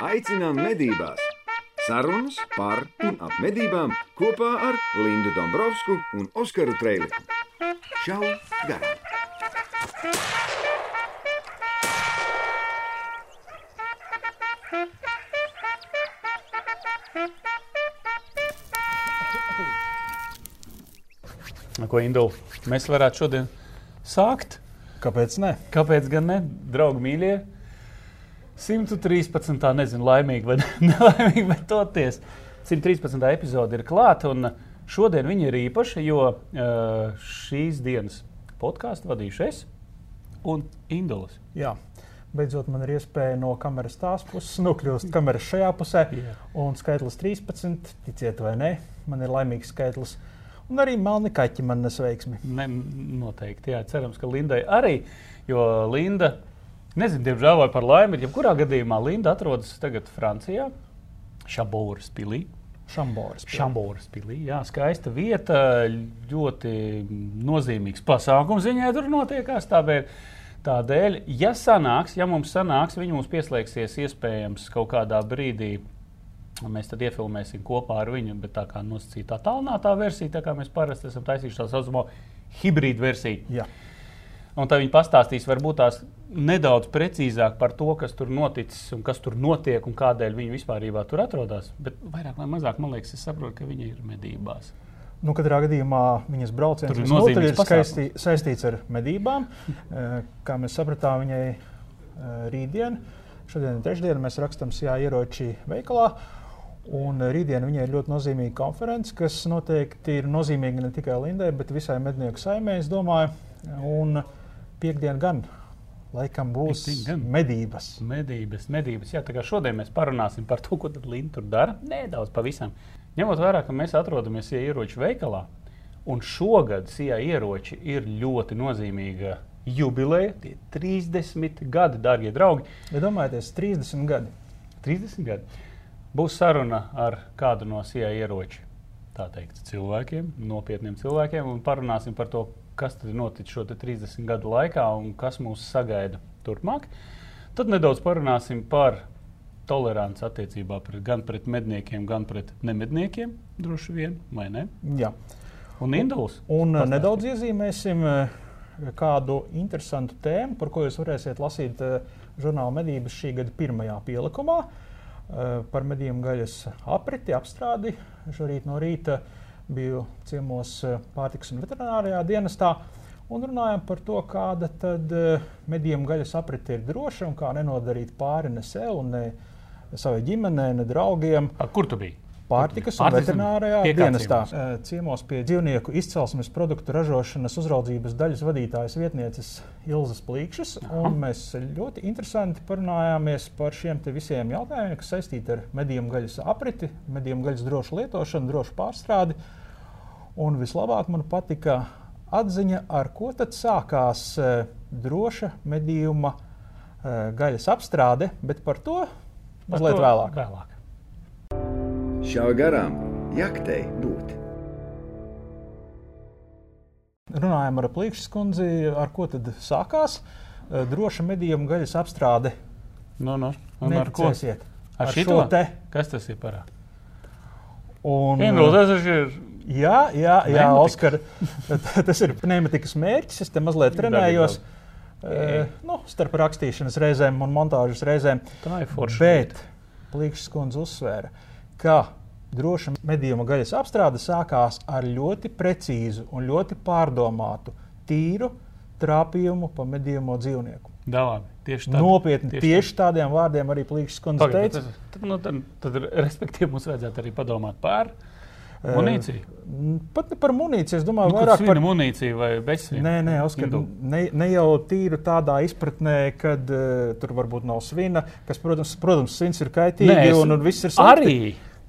Aicinām medībās! Sarunas par un ap medībām kopā ar Lindu Dombrovskiju un Oskaru Trēliņu. Čau! Garām! Ko Indula? Mēs varētu šodien sākt. Kāpēc ne? Kāpēc gan ne? Draugi mīļie, 113. nezinu, laimīgi vai nelaimīgi, bet toties. 113. epizode ir klāta, un šodien viņa ir īpaša, jo šīs dienas podkāstu vadīšu es un Indulas. Jā. Beidzot, man ir iespēja no kameras tās puses nokļūt kameras šajā pusē. Jā. Un skaitlis 13, ticiet vai nē, man ir laimīgs skaitlis. Un arī melni kaķi man nesveiksmi. Ne, noteikti, jā, cerams, ka Lindai arī, jo Linda, nezinu, diemžēl vai par laimi, bet jebkurā gadījumā Linda atrodas tagad Francijā, Šabūras pilī. Šamboras. Šambūras pilī. Jā, skaista vieta, ļoti nozīmīgs pasākums viņai tur notiekās. Tāpēc, tādēļ, ja sanāks, ja mums sanāks, viņi mums pieslēgsies iespējams kaut kādā brīdī. Mēs tad iefilmēsim kopā ar viņu, bet tā kā nosacīta tā tālākā versija, tā kā mēs parasti esam taisījuši tā saucamo hibrīdu versiju. Jā. Un tad viņi pastāstīs varbūt tās nedaudz precīzāk par to, kas tur noticis un kas tur notiek un kādēļ viņi vispār tur atrodas. Bet vairāk vai mazāk, man liekas, es saprotu, ka viņi ir medībās. Nu, katrā gadījumā viņas brauciens ir ir skaisti, saistīts ar medībām. Eh, Kā mēs sapratām, viņai eh, rītdien, šodien ir trešdiena, mēs rakstām Sijā ieroči veikalā. Un rītdien viņai ir ļoti nozīmīga konference, kas noteikti ir nozīmīga ne tikai Lindai, bet visai mednieku saimē, es domāju. Un piekdien gan laikam būs medības. Medības, medības. Jā, tā kā šodien mēs parunāsim par to, ko Linda tur dara. Nedaudz pavisam. Ņemot vērā, ka mēs atrodamies Sijā ieroču veikalā, un šogad Sijā ieroči ir ļoti nozīmīga jubileja. Tie 30 gadi, darbie draugi. Iedomājieties, 30 gadi. 30 gadi. Būs saruna ar kādu no Sijā ieroču tā teikt, cilvēkiem, nopietniem cilvēkiem, un parunāsim par to, kas tad ir noticis šo te 30 gadu laikā un kas mūs sagaida turpmāk. Tad nedaudz parunāsim par toleranci attiecībā pret, gan pret medniekiem, gan pret nemedniekiem. Droši vien, vai ne? Jā. Un Induls. Un Pastāsti. nedaudz iezīmēsim eh, kādu interesantu tēmu, par ko jūs varēsiet lasīt eh, žurnāla medības šī gada pirmajā pielikumā. eh, Par medījumu gaļas apriti, apstrādi. Šorīt no rīta biju ciemos eh, pārtiks un veterinārijā dienestā. Un runājām par to, kāda tad eh, medījumu gaļas aprite ir droša un kā nenodarīt pāri ne sev, ne savai ģimenei, ne draugiem. A, kur tu biji? Pārtikas un kā dienestā. ciemos? Eh, Ciemos pie dzīvnieku izcelsmes produktu ražošanas uzraudzības daļas vadītājas vietnieces Ilzas Plīkšas. Mēs ļoti interesanti parunājāmies par šiem te visiem jautājumiem, kas saistīti ar medījumu gaļas apriti, medījumu gaļas drošu lietošanu, drošu pārstrādi. Un vislabāk man patika atziņa, ar ko tad sākās eh, droša medījuma eh, gaļas apstrāde, bet par to mazliet vēlāk. vēlāk. Šā garām jaktei būt! Runājām ar Plīkšas kundzi, ar ko tad sākās eh, droša medījuma gaļas apstrāde. Nu, nu. Un ar ko? Neticēsiet. Ar Ar šo te. Kas tas ir par? Un, tas taču ir. jā, jā, jā. Oskar, tas ir pneimatikas mērķis. Es te mazliet trenējos. Uh, nu, starp rakstīšanas reizēm un montāžas reizēm. Tā ir forša. Bet Plīkšs kundze uzsvēra, ka droša medījuma gaļas apstrāde sākās ar ļoti precīzu un ļoti pārdomātu, tīru trāpījumu pa medījuma dzīvnieku. Davā, tieši tā. Nopietni, tieši tieši, tādiem vārdiem arī Plīkšs kundze Pagaid, teica. tad, tad, nu, tad, tad, respektīvi, mums vajadzētu arī padomāt par munīciju. Uh, pat ne par munīciju, es domāju, Nu, vairāk par munīciju vai bezsvinu. Nē, nē, Oskar, ne, ne jau tīri tādā izpratnē, kad uh, tur varbūt nav svina, kas, protams, protams svins ir kaitīgi Nē, es- un, un viss ir slikti. Arī,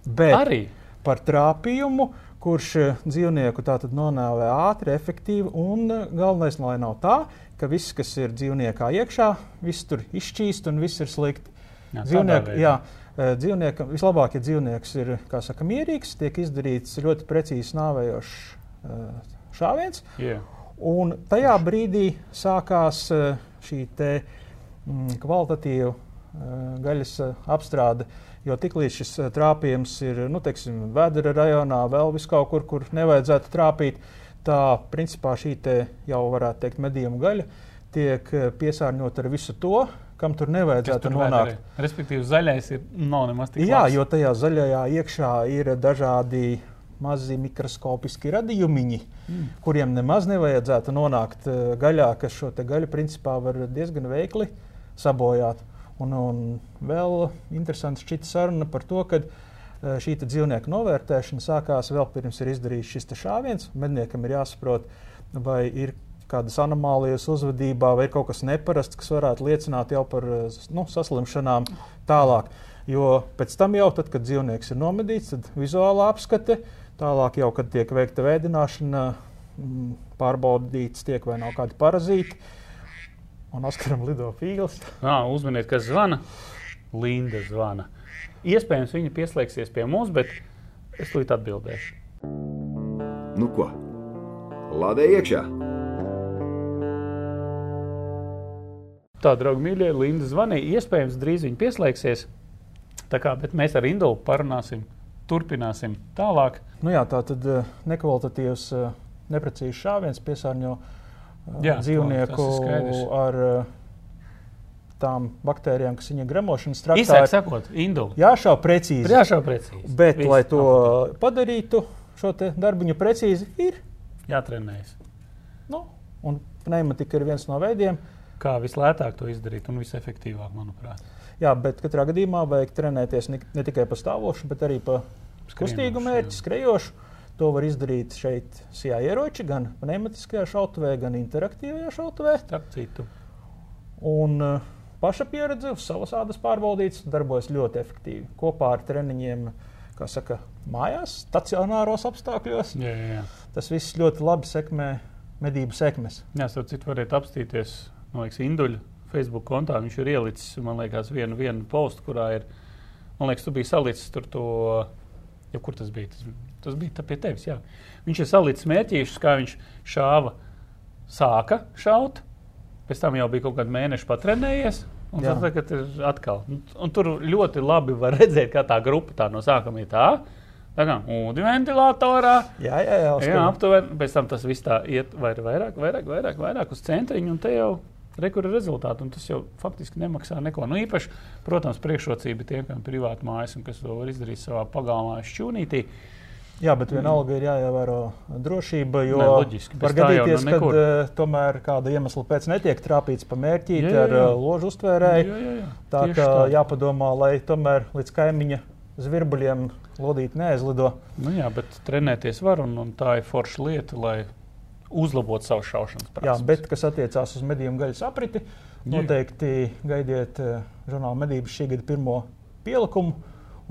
Bet arī. par trāpījumu, kurš eh, dzīvnieku tātad nonāvē ātri, efektīvi. Un eh, galvenais, lai nav tā, ka viss, kas ir dzīvniekā iekšā, viss tur izšķīst un viss ir slikti. Jā, Dzīvnieku, jā, eh, dzīvniekam, vislabāk, ja dzīvnieks ir saka, mierīgs, tiek izdarīts ļoti precīzi nāvējošs šāviens. Jā. Un tajā brīdī sākās šī te, mm, kvalitatīva gaļas apstrāde. Jo tiklīdz šis trāpījums ir nu, teiksim, Vēdera rajonā, vēl vis kaut kur, kur nevajadzētu trāpīt, tā principā šī jau varētu teikt medījuma gaļa tiek piesārņota ar visu to, kam tur nevajadzētu tur nonākt. Vēderē. Respektīvi, zaļais ir nav nemaz tik Jā, labs. jo tajā zaļajā iekšā ir dažādi mazi mikroskopiski radījumiņi, mm. kuriem nemaz nevajadzētu nonākt gaļā, kas šo gaļu principā var diezgan veikli sabojāt. Un, un vēl interesanti šķita saruna par to, ka šī dzīvnieku novērtēšana sākās vēl pirms ir izdarīts šis šāviens. Medniekam ir jāsaprot, vai ir kādas anomālijas uzvedībā, vai kaut kas neparasts, kas varētu liecināt jau par nu, saslimšanām tālāk. Jo pēc tam, jau, tad, kad dzīvnieks ir nomedīts, tad vizuālā apskate, tālāk jau, kad tiek veikta vēdināšana, pārbaudīts tiek vai nav kādi parazīti un Oskaram lido fīls. Nā, uzminiet, kas zvana. Linda zvana. Iespējams, viņa pieslēgsies pie mums, bet es līdz atbildēšu. Nu ko? Lādē iekšā! Tā, draugi, mīļie, Linda zvanīja. Iespējams, drīz viņa pieslēgsies. Tā kā, bet mēs ar Indulu parunāsim, turpināsim tālāk. Nu jā, tā tad eh, nekvalitatīvs, eh, neprecīzs šāviens piesārņo Jā, dzīvnieku ar tām baktērijām, kas viņa gremošanas traktā Īsāk ir sakot, Indula. jāšauj precīzi. Jāšauj precīzi. Bet, Viss lai to nav. padarītu, šo darbiņu precīzi ir. jātrenējas. Nu, un pneimatika ir viens no veidiem. Kā vislētāk to izdarīt un visefektīvāk, manuprāt. Jā, bet katrā gadījumā vajag trenēties ne, ne tikai pa stāvošu, bet arī pa kustīgu jā. skrejošu. To var izdarīt šeit, SIA ieroči, gan pneimatiskajā šautavē, gan interaktīvajā šautavē. Starp citu, Un uh, paša pieredze uz savas ādas pārbaudīts, darbojas ļoti efektīvi. Kopā ar treniņiem, kā saka, mājās, stacionāros apstākļos. jā, jā, jā. Tas viss ļoti labi sekmē medību sekmes. Jā, starp citu, variet apstīties no liekas, Induļa Facebook kontā. Viņš ir ielicis, man liekas, vienu, vienu postu, kurā ir, man liekas, tu biji salicis tur to, ja kur tas bija. Tas, tas bija pie tevis, jā. Viņš ir salicis mērķīšus, kā viņš šāva, sāka šaut, pēc tam jau bija kaut kādi mēneši patrenējies. Un Jā. tad tagad ir atkal. Un, un tur ļoti labi var redzēt, kā tā grupa tā no sākuma ir tā. Tā kā ūdens ventilatorā, Jā, jā, jā. Jā, Oskar. aptuveni. Pēc tam tas viss tā iet vairāk, vairāk, vairāk, vairāk, vairāk uz centriņu, un te jau rekur ir rezultāti. un Tas jau faktiski nemaksā neko. Nu, īpaši, protams, priekšrocība tiem, kam ir privāta mājas un kas to var izdarīt savā pagalmā, šķūnītī. Jā, bet vienalga ir jāievēro drošība. Jo Nē, loģiski, var jau gadīties, nu ka nekur. tomēr kāda iemesla pēc netiek trāpīts pa mērķīti Jā, jā, ar jā. uh, ložu uztvērēju. Jā, jā, jā. Tā Tieši kā tā. jāpadomā, lai tomēr līdz kaimiņa zvirbuļiem lodīt neaizlido. Nu, jā, bet trenēties var, un, un tā ir forša lieta, lai uzlabotu savu šaušanas Jā, prasmes. bet kas attiecās uz medījumu gaļas apriti, noteikti gaidiet uh, žurnāla medības šī gada pirmo pielikumu.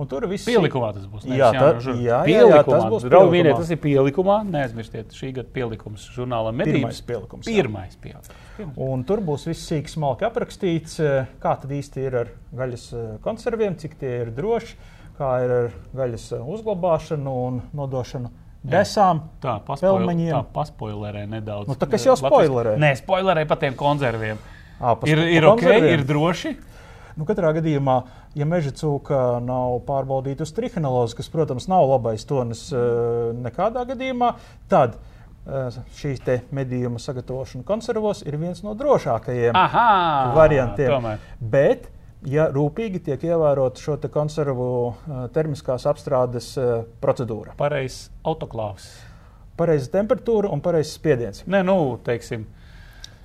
Tur viss Pielikumā tas būs. Jā, tā- jā, jā, jā, pielikumā. tas būs Draugi, pielikumā. tas ir pielikumā. Neaizmirstiet, šī gada pielikums žurnālam Pirmais medības. pielikums. jā. Pirmais pielikums. Pirmais. Un tur būs viss sīkāk, smalki aprakstīts, eh, kā tad īsti ir ar gaļas eh, konserviem, cik tie ir droši, kā ir ar gaļas eh, uzglabāšanu un nodošanu desām. Tā, paspoil, Pelmeņiem. tā paspoilerē nedaudz. Nu, tā kas jau Latvijas- spoilerē. Nē, spoilerē par tiem konserviem. Ā, pa Ir, ir ok, ir droši. Nu, katrā gadījumā, ja meža cūka nav pārbaudīta uz trihinolozi, kas, protams, nav labais tonis eh, nekādā gadījumā, tad eh, šīs medījuma sagatavošana konservos ir viens no drošākajiem Aha, variantiem. Tomēr. Bet, ja rūpīgi tiek ievērota šo te konservu eh, termiskās apstrādes procedūra, Pareizs autoklāvs. pareiza temperatūra un pareizs spiediens. Nē, nu, teiksim.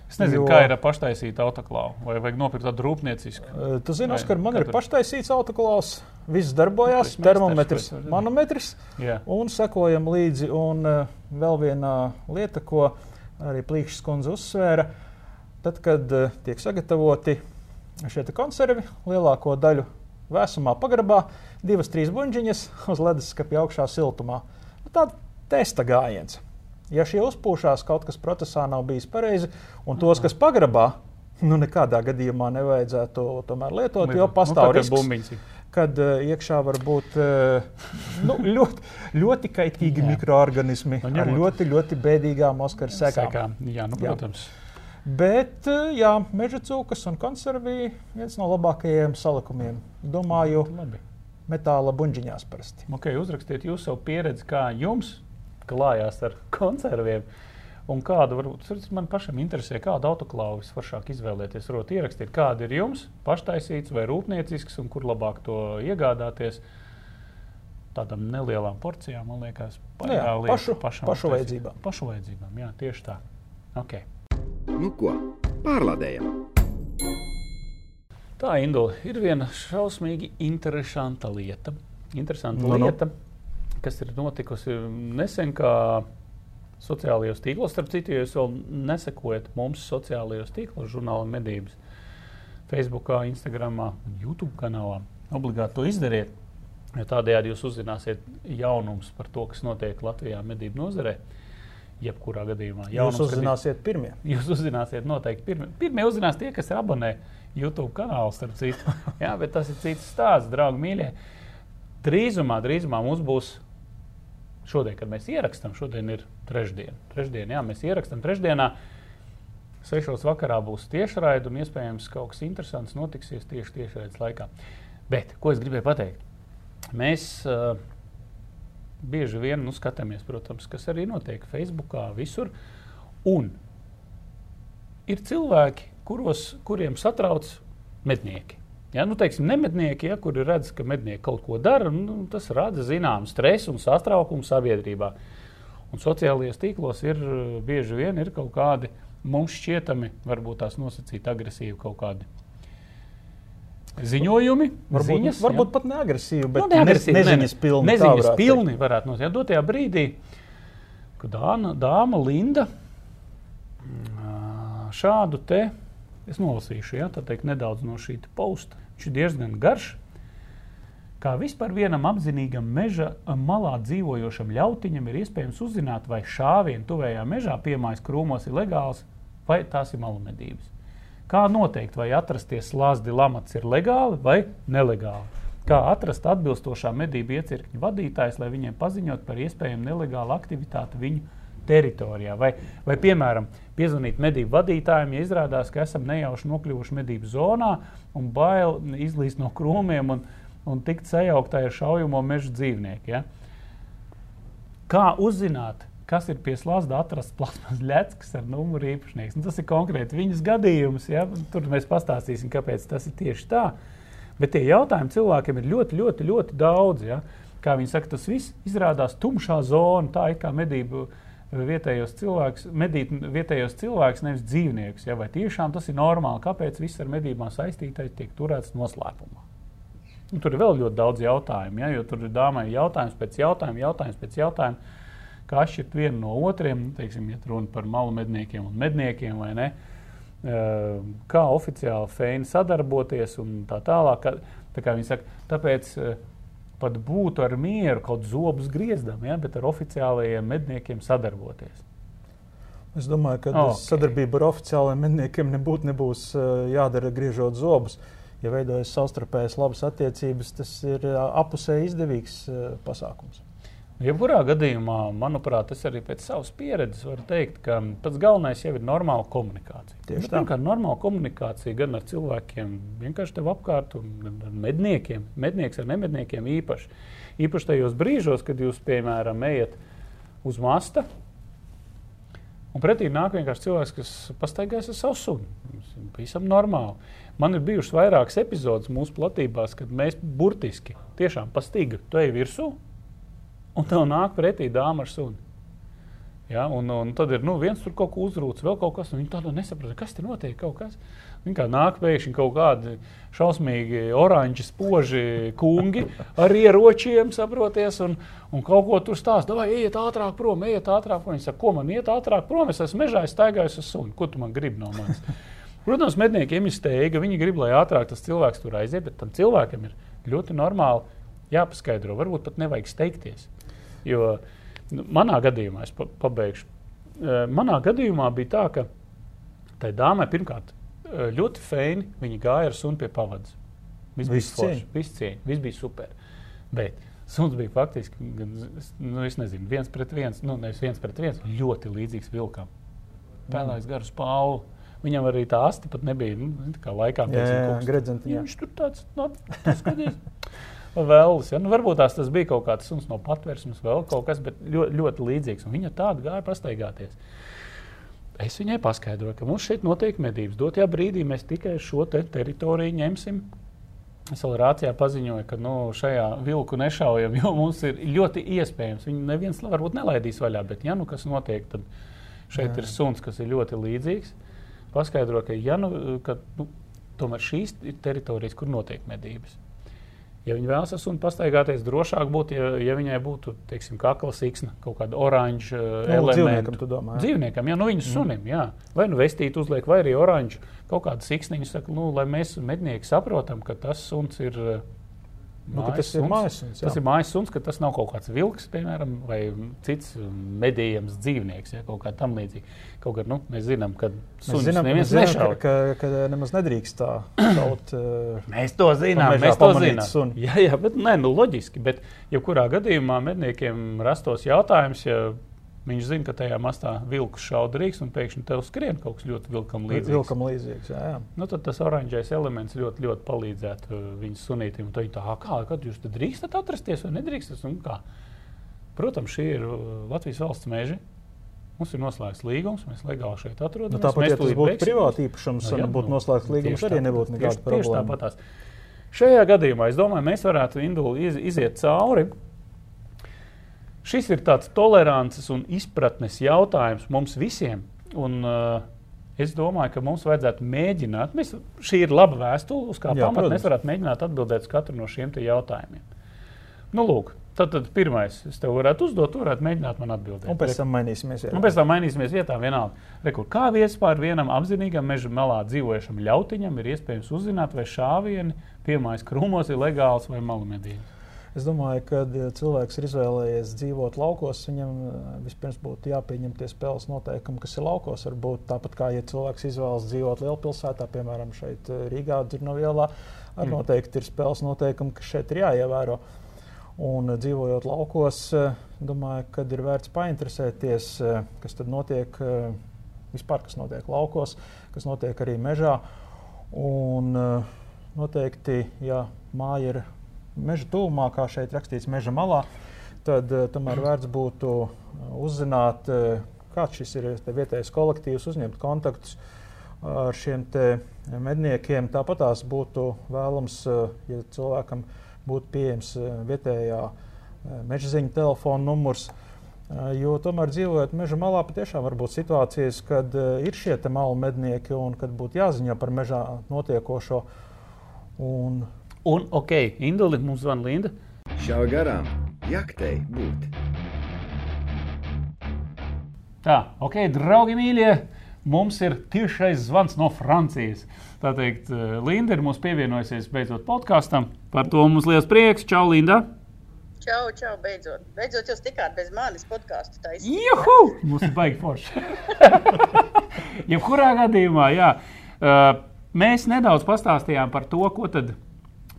Es nezinu, Jo- kā ir ar paštaisītu autoklāvu. Vai vajag nopirkt tādu rūpniecisku? Tu zini, Oskar, man ir paštaisīts autoklaus, viss darbojās, termometrs, manometrs. Jā. Un sekojam līdzi. Un vēl viena lieta, ko arī Plīšs kundze uzsvēra, tad, kad tiek sagatavoti šie konservi, lielāko daļu vēsumā pagrabā, divas, trīs buļģiņas uz leduskapja augšā siltumā. Nu, Tāda testa gājiens. Ja šie uzpūšās, kaut kas procesā nav bijis pareizi, un tos, kas pagrabā, nu nekādā gadījumā nevajadzētu tomēr lietot, jo pastāv nu, tā kā risks kad uh, iekšā var būt uh, nu, ļoti, ļoti kaitīgi Jā. mikroorganismi Nu, ar ļoti, ļoti bēdīgām Oskara sekām. Sekām. Jā, nu, Jā. protams. Bet, eh, jā, meža cūkas un konservija viens no labākajiem salikumiem. Domāju, Labi. metāla buļģiņās parasti. Okay, uzrakstiet jūs savu pieredzi, kā jums klājās ar konserviem. Un kādu varbūt tas man pašam interesē, kādu autoklāvu visvaršāk izvēlēties. Varbūt ierakstīt, kāda ir jums paštaisīts vai rūpniecisks, un kur labāk to iegādāties. Tādām nelielām porcijām, man liekas, Nu jā, lieta pašu- pašu vajadzībām. Pašu vajadzībām, jā, tieši tā. Okay. Nu ko, pārlādējam! Tā Indula, ir viena šausmīgi interesanta lieta. Interesanta Nu, no, nu. lieta, kas ir notikusi nesen, kā sociālajos tīklos. Starp citu, ja jūs vēl nesekojat mums sociālajos tīklos, žurnāla medības, Facebook, Instagram, YouTube kanālā, obligāti to izdariet. Jo tādējādi jūs uzzināsiet jaunumus par to, kas notiek Latvijā medību nozarē. Jebkurā gadījumā Jūs jaunums, kad uzzināsiet pirmie. Jūs uzzināsiet noteikti. Pirmie, pirmie uzzinās tie, kas ir abonē YouTube kanālu, starp citu. Jā, bet tas ir cits stāsts, draugi mīļie. Drīzumā, drīzumā mums būs šodien, kad mēs ierakstām, šodien ir trešdiena. Trešdiena, jā, mēs ierakstām trešdienā. Sešos vakarā būs tiešraide un iespējams kaut kas interesants notiksies tieši tiešraides laikā. Bet, ko es gribēju pateikt? Mēs uh, bieži vien nu, skatāmies, protams, kas arī notiek Facebook, visur. Un ir cilvēki, kuros, kuriem satrauc mednieki. Ja, nu, teiksim, nemednieki, ja, kuri redz, ka mednieki kaut ko dara, nu, tas rada zināmu stresu un satraukumu sabiedrībā. Un sociālajos tīklos ir uh, bieži vien ir kaut kādi mums šķietami, varbūt tās nosacīti agresīvi kaut kādi ziņojumi, Varbūt, ziņas, varbūt ja. pat neagresīvi, bet Nu, neagresīvi, ne, neziņas ne, ne. pilni. Neziņas varētu pilni varētu būt. Ja, dotajā brīdī, kad dāna, dāma Linda ā, šādu te, es nolasīšu, ja, tā teikt, nedaudz no šī posta. Viņš ir diezgan garš. Kā vispār vienam apzinīgam meža malā dzīvojošam ļautiņam ir iespējams uzzināt, vai šāvienu tuvējā mežā piemājas krūmos ir legāls vai tās ir malumedības. Kā noteikt, vai atrasties slāzdi lamats ir legāli vai nelegāli? Kā atrast atbilstošā medību iecirkņu vadītājs, lai viņiem paziņot par iespējamu nelegālu aktivitāti viņu teritorijā? Vai, vai piemēram, piezvanīt medību vadītājiem, ja izrādās, ka esam nejauši nokļuvuši medību zonā un bail izlīst no krūmiem un, un tikt sajauktai ar šaujamo meža dzīvnieku? Ja? Kā uzzināt, kas ir pie slāzda atrasts plasmas ļecis ar numuru īpašnieks? Nu, tas ir konkrēti viņas gadījums. Ja? Tur mēs pastāstīsim, kāpēc tas ir tieši tā. Bet tie jautājumi cilvēkiem ir ļoti, ļoti, ļoti daudz. Ja? Kā viņi saka, tas viss izrādās tumšā zona, tā ir kā medību vietējos cilvēkus, medīt vietējos cilvēkus, nevis dzīvniekus. Ja? Vai tiešām tas ir normāli? Kāpēc viss ar medībām saistītais tiek turēts noslēpumā? Un tur ir vēl ļoti daudz jautājumu, ja? jo tur ir dāmai jautājums pēc jautājuma, jautājums pēc jautājuma, kā atšķirt vienu no otriem, nu, teiksim, ja runa par malu medniekiem un medniekiem vai ne. Eh, Kā oficiāli feini sadarboties un tā tālāk. Tā kā viņi saka, tāpēc eh, pat būtu ar mieru kaut zobus griezdam, ja, bet ar oficiālajiem medniekiem sadarboties. Es domāju, ka Ok. okay. sadarbība ar oficiālajiem medniekiem nebūtu nebūs uh, jādara griežot zobus. Ja veidojas savstarpējas labas attiecības, tas ir uh, apusēji izdevīgs uh, pasākums. Jebkurā gadījumā, manuprāt, es arī pēc savas pieredzes varu teikt, ka pats galvenais jau ir normāla komunikācija. Tieši Nu, tā. Pirmkārt, normāla komunikācija gan ar cilvēkiem, vienkārši tev apkārt, gan ar medniekiem, mednieks ar nemedniekiem īpaši. Īpaši tajos brīžos, kad jūs, piemēram, ejat uz masta. Un pretī nāk vienkārši cilvēks, kas pastaigājas ar savu sunu. Tas ir Pavisam normāli. Man ir bijušas vairākas epizodes mūsu platībās, kad mēs burtiski tiešām pastaigājam, tu ej virsū, un tev nāk pretī dāma ar suni. Ja, un, un tad ir nu, viens tur kaut ko uzrūcis, vēl kaut kas, un viņi tādu nesaprot, kas tur notiek. Viņi kā nāk pēkšņi kaut kādi šausmīgi oranži, spoži kungi ar ieročiem, saproties, un, un kaut ko tur stāsta. Vai ejiet ātrāk prom, ejiet ātrāk prom. Viņi saka, ko man iet ātrāk prom? Es esmu mežā, es staigāju uz suni. Ko tu man gribi no manis? Protams, medniekiem ir steiga, viņi grib, lai ātrāk tas cilvēks tur aiziet, bet tam cilvēkam ir ļoti normāli jāpaskaidro. Varbūt pat nevajag steigties. Jo nu, manā gadījumā, es pa, pabeigšu, Eh, manā gadījumā bija tā, ka tai dāmai pirmkārt eh, ļoti feini viņa gāja ar sunu pie pavadas. Viss bija forši, viss cieņa, viss bija super. Bet suns bija faktiski, nu, es nezinu, viens pret viens, nu, nevis viens pret viens, ļoti līdzīgs vilkam. Pēlējis garu spālu. Viņam arī tā asti pat nebija nu, tā kā laikā. Jā, gredzentiņā. Viņš tur tāds nu, - skaties. Vēlis, ja? nu, varbūt tās tas bija kaut kāds suns no patvērsmes, vēl kaut kas, bet ļoti, ļoti līdzīgs. Un viņa tādu gāja pastaigāties. Es viņai paskaidroju, ka mums šeit notiek medības. Dotajā brīdī mēs tikai šo te teritoriju ņemsim. Es vēl rācijā paziņoju, ka nu, šajā vilku nešaujam, jo mums ir ļoti iespējams. Viņu neviens varbūt nelaidīs vaļā, bet ja nu kas notiek, tad šeit Jā. ir suns, kas ir ļoti līdzīgs. Paskaidro, ka, ja nu, ka, nu, tomēr šīs ir teritorijas, kur notiek medības. Ja viņi vēlas ar sunu pastaigāties, drošāk būtu, ja, ja viņai būtu, teiksim, kakla siksna, kaut kāda oranža nu, elementa. Dzīvniekam, tu domā? Jā. Dzīvniekam, jā, nu viņas mm. sunim, jā. Vai nu vestīt uzliek, vai arī oranža kaut kāda siksniņa, saka, nu, lai mēs mednieki saprotam, ka tas suns ir Nu, tas ir mājas suns. Tas ir mājas suns, ka tas nav kaut kāds vilks, piemēram, vai cits medījams dzīvnieks, ja kaut kā tam līdzīga. Kaut kā nu, mēs zinām, ka suns zinām, neviens nešauj. Ka, ka, nemaz nedrīkst tā šaut. mēs to zinām, mēs to zinām. Jā, jā, bet nē, nu loģiski, bet jebkurā gadījumā medniekiem rastos jautājums, ja Viņš zina, ka tajā mastā vilks šaudrīgs un pēkšņi tev skrien kaut kas ļoti vilkam līdzīgs. Vilkam līdzīgs jā, jā. Nu, tad tas oranžais elements ļoti, ļoti palīdzētu uh, viņas sunītam. Tad tā, kā, kad jūs drīkstat atrasties vai nedrīkstat? Protams, šī ir uh, Latvijas valsts meža. Mums ir noslēgts līgums, mēs legāli šeit atrodamies. Nu, tāpat, ja tas būtu privāti īpašums, nu, ja būtu nu, noslēgts līgums, arī nebūtu nekāda problēma. Tieši tāpatās. Šajā gadījumā es domāju, mēs varētu Induli iz, iziet cauri Šis ir tāds tolerances un izpratnes jautājums mums visiem. Un, uh, Es domāju, ka mums vajadzētu mēģināt, mēs, šī ir laba vēstule, uz kā pamata mēs varētu mēģināt atbildēt uz katru no šiem jautājumiem. Nu, lūk, tad, tad pirmais, es tev varētu uzdot, tu varētu mēģināt man atbildēt. Un pēc tam mainīsimies vietā. Un pēc tam mainīsimies vietā vienalga. Rekur, kā vispār vienam apzinīgam meža malā dzīvojušam ļautiņam ir iespējams uzzināt, vai šāvieni piemājas krūmos ir legāls vai malamedījums? Es domāju, ka cilvēks ir izvēlējies dzīvot laukos, viņam eh, vispirms būtu jāpieņem tie spēles noteikumi, kas ir laukos. Varbūt tāpat kā ja cilvēks izvēlas dzīvot lielpilsētā, piemēram, šeit eh, Rīgā, Dzirnavielā, arī mm. noteikti ir spēles noteikumi, kas šeit ir jāievēro. Un eh, dzīvojot laukos, domāju, ka ir vērts painteresēties, kas tad notiek vispār, kas notiek laukos, kas notiek arī mežā. Un noteikti, ja māja ir meža tuvumā, kā šeit rakstīts, meža malā, tad uh, tomēr vērts būtu eh, uzzināt, uh, kāds šis ir vietējais kolektīvs, uzņemt kontaktus ar šiem medniekiem. Tāpat tās būtu vēlams, ja cilvēkam būtu pieejams vietējā meža ziņu telefona numurs. Jo tomēr dzīvojot meža malā, patiešām var būt situācijas, kad ir šie malu mednieki un kad būtu jāziņo par mežā notiekošo. Un Un, ok, Induli, mums zvana Linda. Šāva garām, jaktei būt. Tā, ok, draugi mīļie, mums ir tiešais zvans no Francijas. Tā teikt, eh, Linda ir mums pievienojusies beidzot podkāstam. Par to mums liels prieks. Čau, Linda! Čau, čau, beidzot. Beidzot, jūs tikāt bez manis podkāstu. Juhu! Mums ir baigi forši. Jebkurā gadījumā, jā. Uh, mēs nedaudz pastāstījām par to, ko tad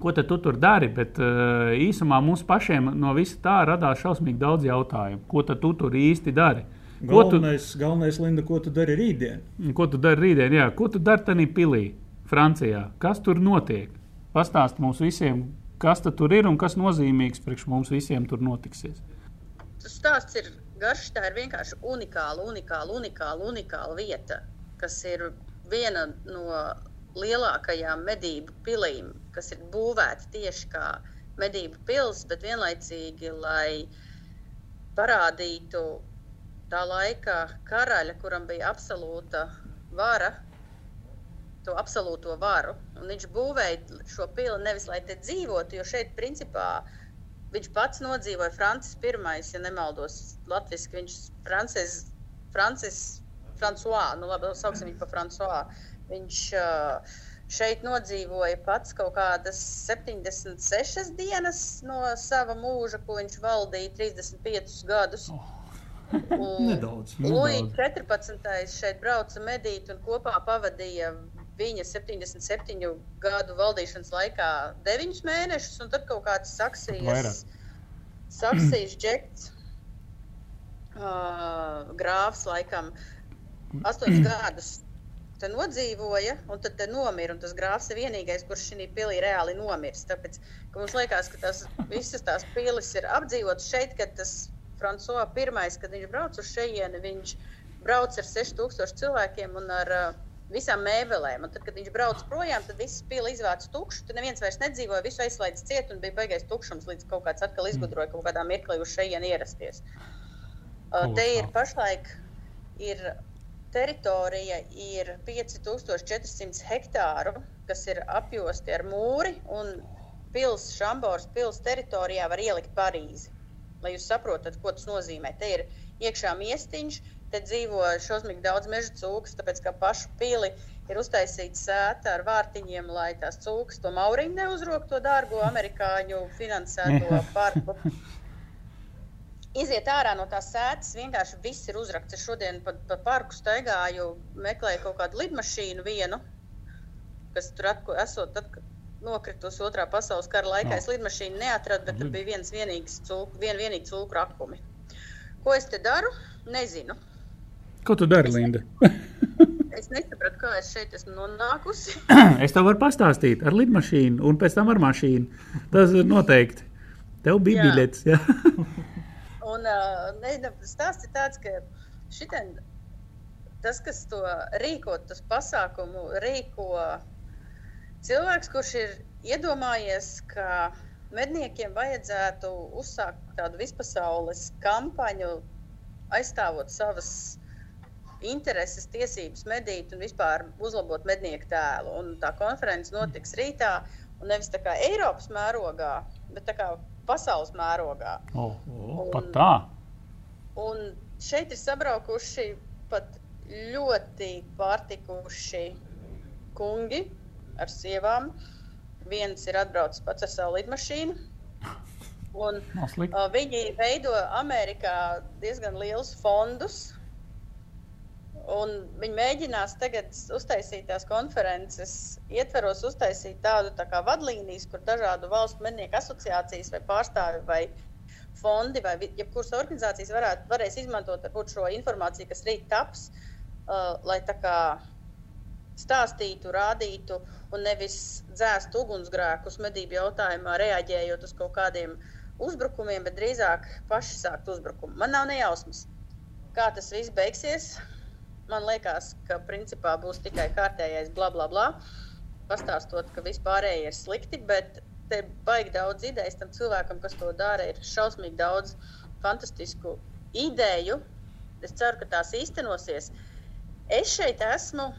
ko tu tur dari. Bet uh, īsumā mums pašiem no visa tā radās šausmīgi daudz jautājumu. Ko tu tur īsti dari? Galvenais, tu, galvenais Linda, ko tu dari rītdien? Ko tu dari rītdien? Jā, ko tu dari tajā pilī, Francijā? Kas tur notiek? Pastāst mums visiem, kas tur ir un kas nozīmīgs priekš mums visiem tur notiksies. Tas stāsts ir garš, tā ir vienkārši unikāla, unikāla, unikāla, unikāla vieta, kas ir viena no lielākajām medību pilīm, kas ir būvēta tieši kā medību pils, bet vienlaicīgi, lai parādītu tā laika karaļa, kuram bija absolūta vara, to absolūto varu. Un viņš būvēja šo pili nevis lai te dzīvotu, jo šeit principā viņš pats nodzīvoja Francis I, ja nemaldos, latviešu viņš Francis, Francis François, nu labi, sauksim viņu par François. Viņš uh, šeit nodzīvoja pats kaut kādas 76 dienas no sava mūža, ko viņš valdīja 35 gadus. Oh. nedaudz. Lūija 14. šeit brauca medīt un kopā pavadīja viņa 77 gadu valdīšanas laikā 9 mēnešus, un tad kaut kāds saksijas, saksijas džekts, uh, grāfs laikam 8 gadus te nodzīvoja, un tad nomira. Un tas grāfs ir vienīgais, kurš šī pilī reāli nomirs. Tāpēc mums liekas, ka tās visas tās pilis ir apdzīvotas šeit, kad tas Frančiskais pirmais, kad viņš brauc uz šejieni, viņš brauc ar 6000 cilvēkiem un ar uh, visām mēbelēm. Un tad, kad viņš brauc projām, tad viss pili izvāca tukšu. Tur neviens vairs nedzīvoja, visu aizslēdz ciet un bija baigais tukšums, līdz kaut kāds atkal izgudroja kaut kādā mirklī uz šejieni ierasties. Uh, te ir pašlaik ir teritorija ir 5400 hektāru, kas ir apjosti ar mūri, un pilsēta Šambors pilsētas teritorijā var ielikt Parīzi. Lai jūs saprotat, ko tas nozīmē. Te ir iekšā miestiņš, te dzīvo šausmīgi daudz meža cūkas, tāpēc ka pašu pili ir uztaisīta sēta ar vārtiņiem, lai tās cūkas to mauriņu neuzrok to dārgo amerikāņu finansēto parku iziet ārā no tās sēdes, vienkārši viss ir uzrakts. Es šodien pa, pa parku staigāju, meklēju kaut kādu lidmašīnu vienu, kas tur atko, esot, tad, nokritusi otrā pasaules kara laikā. No. Es lidmašīnu neatradu, bet tur bija viens vienīgs cūku, vien vienīgi cūku rakumi. Ko es te daru? Nezinu. Ko tu dari, Linda? es nesapratu, kā es šeit esmu nonākusi. es tev varu pastāstīt ar lidmašīnu un pēc tam ar mašīnu. Tas ir noteikti. Tev bija biļets. Un uh, stāsts ir tāds, ka šitien, tas, kas to rīko, tas pasākumu rīko cilvēks, kurš ir iedomājies, ka medniekiem vajadzētu uzsākt tādu vispasaules kampaņu, aizstāvot savas intereses, tiesības medīt un vispār uzlabot mednieku tēlu. Un tā konference notiks rītā, un nevis tā kā Eiropas mērogā, bet tā kā pasaules mērogā. Oh, oh, un, pat tā. Un šeit ir sabraukuši pat ļoti pārtikuši kungi ar sievām. Viens ir atbraucis pats ar savu lidmašīnu. Un, uh, viņi veido Amerikā diezgan lielus fondus, Un viņi mēģinās tagad uztaisīt tās konferences, ietveros uztaisīt tādu tā kā vadlīnijas, kur dažādu valstu mednieku asociācijas vai pārstāvi vai fondi vai jebkuras organizācijas varētu, varēs izmantot šo informāciju, kas rīt taps, uh, lai tā kā stāstītu, rādītu un nevis dzēst ugunsgrēkus medību jautājumā, reaģējot uz kaut kādiem uzbrukumiem, bet drīzāk paši sākt uzbrukumu. Man nav nejausmas, kā tas viss beigsies man liekas, ka principā būs tikai kārtējais bla bla bla. Pastāstot, ka vispārējie ir slikti, bet te baigi daudz idejas tam cilvēkam, kas to dara. Ir šausmīgi daudz fantastisku ideju. Es ceru, ka tās īstenosies. Es šeit esmu,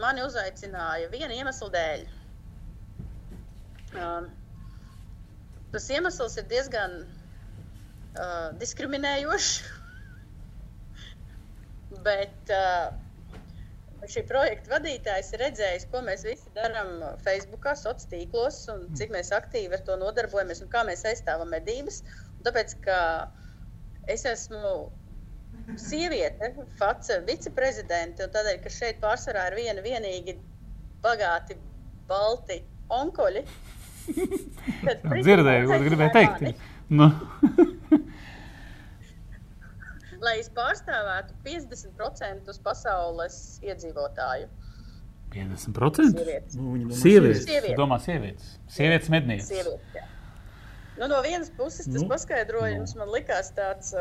mani uzaicināja viena iemesla dēļ. Um, tas iemesls ir diezgan uh, diskriminējošs. Bet uh, šī projekta vadītājs ir redzējis, ko mēs visi darām Facebook, sociālos tīklos, un cik mēs aktīvi ar to nodarbojamies un kā mēs aizstāvam medības. Un tāpēc, ka es esmu sieviete, FACE viceprezidente, un tādēļ, ka šeit pārsvarā ir viena vienīgi bagāti balti onkoļi. Tad, Dzirdēju, ko gribēju teikt. Nu. Lai es pārstāvētu 50% pasaules iedzīvotāju. 50%? Sievietes. Nu, sievietes. sievietes. Domā, sievietes. Sievietes mednieces. Sievietes, jā. nu, no vienas puses tas nu, paskaidrojums nu. man likās tāds,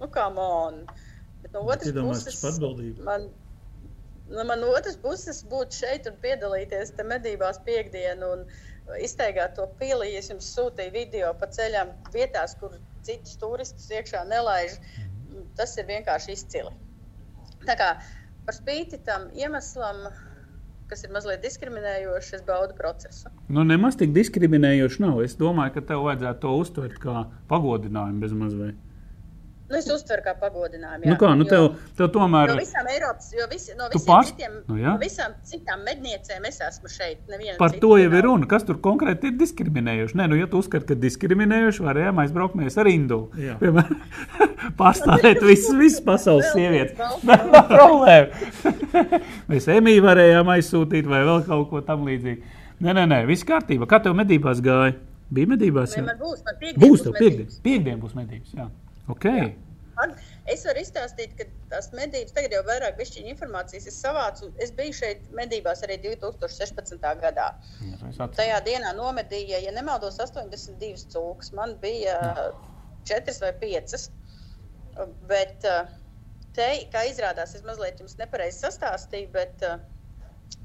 nu, kā man. Bet no otras puses, man, no man otras puses būt šeit un piedalīties te medībās piekdienu un izteigāt to pili. Es jums sūtīju video pa ceļam vietās, kur citus turistus iekšā nelaiž. Tas ir vienkārši izcili. Tā kā par spīti tam iemeslam, kas ir mazliet diskriminējošs, es baudu procesu. Nu, nemaz tik diskriminējoši nav. Es domāju, ka tev vajadzētu to uztvert kā pagodinājumu bez mazliet. Nu, es uztveru kā pagodinājumu. Jā, nu kā, nu tev, tev tomēr... No visām Eiropas, jo visi, no visiem pārst... citiem, nu, no visām citām medniecēm es esmu šeit. Par to jau ir runa. Kas tur konkrēti ir diskriminējoši? Nē, nu, ja tu uzskati, ka diskriminējoši, varējām aizbraukt mēs ar Indu. Piemēram, pārstāvēt visas, visas pasaules sievietes. Nav problēma. mēs Emīju varējām aizsūtīt vai vēl kaut ko tam līdzīgu. Nē, nē, nē, viss kārtībā. Kā tev medībās gāja? Bija medībās? Jā, man būs. Man būs, būs tev piekdien. Piekdien būs medības, jā. Okay. Jā. Es varu izstāstīt, ka tās medības tagad jau vairāk bišķiņa informācijas es savācu. Es biju šeit medībās arī 2016. gadā. Tajā dienā nomedīja, ja nemaldos, 82 cūkas. Man bija 4 vai 5. Bet te, kā izrādās, es mazliet jums nepareizi sastāstīju, bet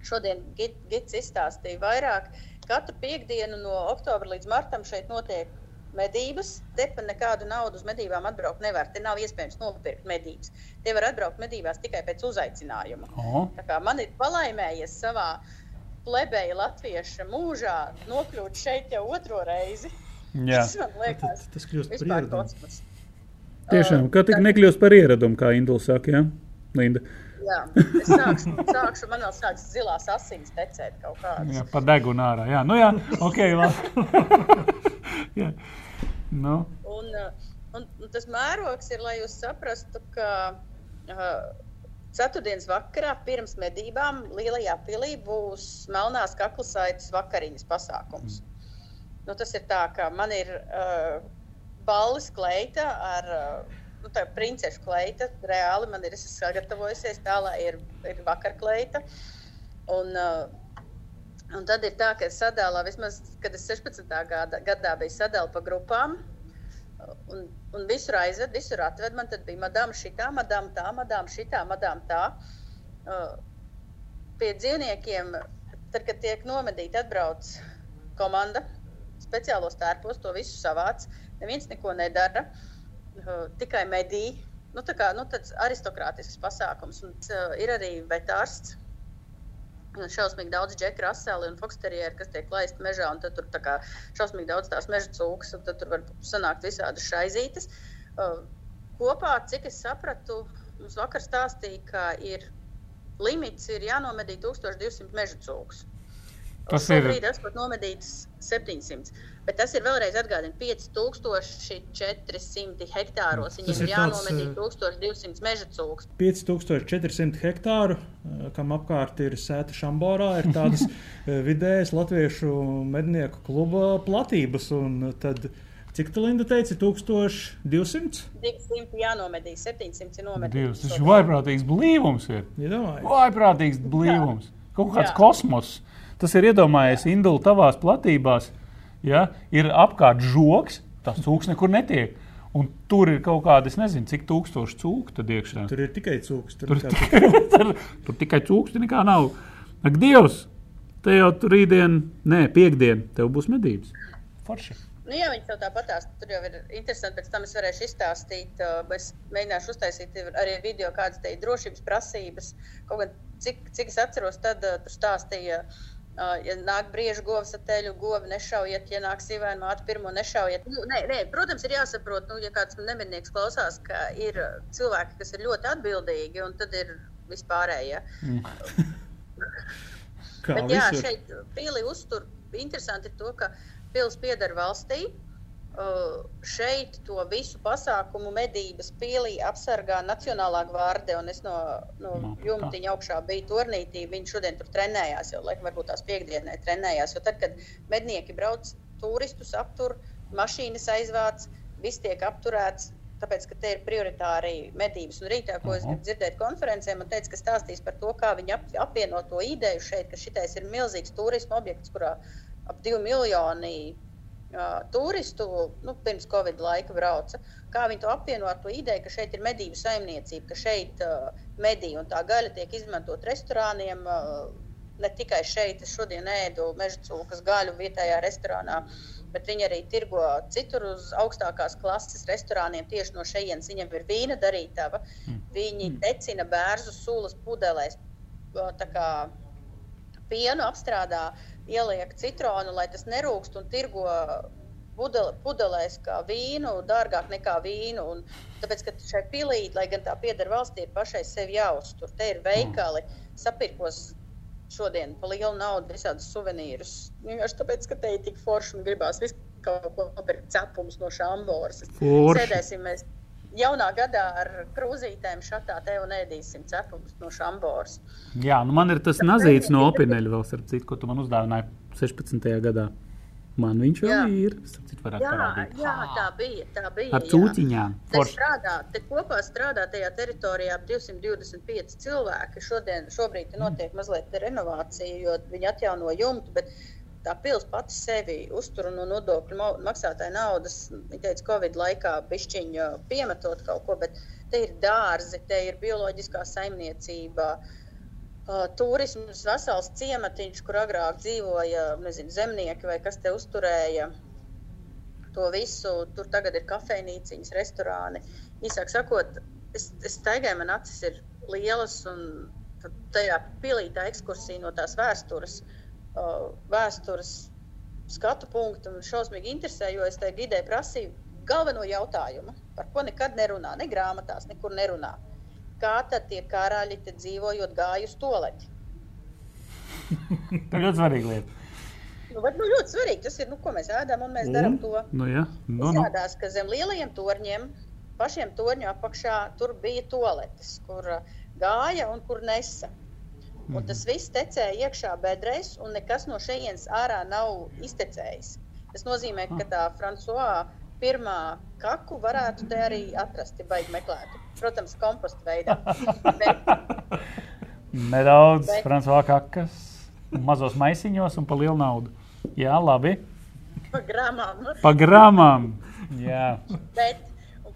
šodien Gits izstāstīja vairāk. Katru piekdienu no oktobra līdz martam šeit notiek medības. Te pa nekādu naudu uz medībām atbraukt nevar. Te nav iespējams nopirkt medības. Te var atbraukt medībās tikai pēc uzaicinājuma. Oh. Man ir palaimējies savā plebeja latvieša mūžā nokļūt šeit jau otro reizi. Jā. Tas man liekas, Tas, tas kļūst par ieradumu. Tiešām, kā tik nekļūst par ieradumu, kā Indula saka, jā, Linda. Jā, es sākšu, sākšu man vēl sāks zilās asins tecēt kaut kādas. Jā, pa degunu ārā. Jā, nu jā, ok, labi. jā. Nu, Un, uh, un, un tas mērogs ir, lai jūs saprastu, ka uh, ceturtdienas vakarā pirms medībām Lielajā pilī būs melnās kaklasaitas vakariņas pasākums. Nu, tas ir tā, ka man ir uh, balles kleita ar uh, nu, tā princešu kleita. Reāli man ir sagatavojusies tā, lai ir, ir vakarkleita. Un, uh, un tad ir tā, ka es sadalīju, vismaz, kad es 16. Gada, gadā biju sadalīta pa grupām. Un, un visur aizved, visur atved. Man bija madām šitā, madām tā, madām šitā, madām tā. Uh, pie dzīvniekiem, tad, kad tiek nomedīti, atbrauc komanda speciālos tērpos, to visu savāc. Neviens neko nedara, uh, tikai medī. Nu, tā kā nu, tāds aristokrātisks pasākums. Un, uh, ir arī vetārsts. Un šausmīgi daudz džeku raseli un foksterieru, kas tiek laisti mežā, un tad tur kā šausmīgi daudz tās meža cūkas, un tur var sanākt visādas šaizītes. Uh, kopā, cik es sapratu, mums vakar stāstīja, ka ir limits ir jānomedī 1200 meža cūkas. Tas ir- Šobrīd esmu nomedīts 700, bet tas ir vēlreiz atgādina 5400 hektāros. Viņiem ir jānomedī eh, 1200 meža cūkas. 5400 hektāru, eh, kam apkārt ir sēta Šamborā, ir tādas eh, vidējas latviešu mednieku kluba platības. un Tad, cik tā Linda teica, 1200? 200 jānomedī, 700 ir nomedīts. Tas ir vaiprātīgs blīvums. Ir. Iedomājieties! Vaiprātīgs blīvums. Kaut kāds Jā. kosmos. Tas ir iedomājies Indula tavās platībās. Ja, ir apkārt žoks, tas cūks nekur netiek. Un tur ir kaut kāda, es nezinu, cik tūkstoši cūku tad iekšā. Tur ir tikai cūks. Tur Tur, nekā tur, tur tikai cūks, tur nekā nav. Ak, Dievs! Te jau tur rītdien, nē, piekdien, tev būs medības. Forši. Nu, jā, viņi tev tāpat tās tur jau ir interesanti. Pēc tam es varēšu izstāstīt, es mēģināšu uztaisīt arī video, kādas te ir drošības prasības. Kaut gan cik, cik es atceros, tad tur stāstīja, uh, ja nāk briežu govs ar teļu, govi nešaujiet, ja nāk sīvēna māte pirmo nešaujiet. Nu, nē, nē, protams, ir jāsaprot, nu, ja kāds nemednieks klausās, ka ir uh, cilvēki, kas ir ļoti atbildīgi, un tad ir vispārējie. kā Bet, jā, šeit pili uztur. Interesanti ir to, ka pils pieder valstī. Uh, šeit to visu pasākumu medības pīlī apsargā Nacionālā gvārde. Es no, no jumtiņa augšā biju turnītī. Viņi šodien tur trenējās, jau laikam varbūt tās piekdienē trenējās. Jo tad, kad mednieki brauc turistus aptur, mašīnas aizvāc, viss tiek apturēts. Tāpēc, ka te ir prioritāri medības. Un rītā, ko es gribu dzirdēt konferencē, man teica, ka stāstīs par to, kā viņi ap, apvieno to ideju šeit, ka šitais ir milzīgs turisma objekts, kurā ap 2 miljoni turistu nu, pirms Covid laika brauca. Kā viņi to apvieno ar to ideju, ka šeit ir medību saimniecība, ka šeit uh, medī un tā gaļa tiek izmantot restorāniem. Uh, ne tikai šeit, es šodien ēdu meža cūkas gaļu vietējā restorānā, bet viņi arī tirgo citur uz augstākās klases restorāniem. Tieši no šejienes viņiem ir vīna darītava. Viņi decina bērnu sūlas pudelēs. uh, kā pienu apstrādā, ieliek citronu, lai tas nerūkst un tirgo pudelēs kā vīnu, dārgāk nekā vīnu. Un, tāpēc, ka šai pilī, lai gan tā pieder valstī, ir pašai sevi jāuztur. Te ir veikali, sapirkos šodien par lielu naudu visādus suvenīrus. Vienkārši tāpēc, ka te ir tik forši un gribās visu kaut ko nopirkt cepumus no šāmboras. Forši. Sēdēsim mēs jaunā gadā ar krūzītēm šatā te un ēdīsim cepumus no šāmboras. Jā, nu man ir tas nazīts no opineļa vēl, starp citu, ko tu man uzdāvināji 16. gadā. Man viņš vēl Jā. ir. Jā, parādīt. jā, tā bija. Tā bija Ar cūciņām. Forši. strādā, te kopā strādā tajā teritorijā ap 225 cilvēki. Šodien, šobrīd notiek mazliet renovācija, jo viņi atjauno jumtu, bet tā pils pati sevi uztur no nodokļu maksātāja naudas, teica, Covid laikā bišķiņa piemetot kaut ko, bet te ir dārzi, te ir bioloģiskā saimniecība. Uh, turisms, vesels ciematiņš, kur agrāk dzīvoja nezinu, zemnieki vai kas te uzturēja to visu. Tur tagad ir kafejnīciņas, restorāni. Īsāk sakot, es, es staigāju, man acis ir lielas, un tajā pilī tā ekskursija no tās vēstures, uh, vēstures skatu punktu man šausmīgi interesē, jo es tajā gidē prasīju galveno jautājumu, par ko nekad nerunā, ne grāmatās, nekur nerunā. Kā tad tie karaļi te dzīvojot gāju uz toleķi? Tā ir ļoti svarīga lieta. Nu, bet, nu, ļoti svarīgi tas ir, nu, ko mēs ēdam, un mēs darām to. Nu, jā, nu, nu. Izrādās, ka zem lielajiem torņiem, pašiem torņu apakšā, tur bija toaletes, kur uh, gāja un kur nesa. Un Mhm. tas viss tecēja iekšā bedrēs, un nekas no šejienes ārā nav iztecējis. Tas nozīmē, ka tā Frančiskā pirmā kaku varētu te arī atrast, ja baigi meklētu. Protams, kompostu veidā. Bet, Nedaudz Bet- Frančiskā kakas, mazos maisiņos un pa lielu naudu. Jā, labi. pa gramām. Pa gramām. Jā, Bet,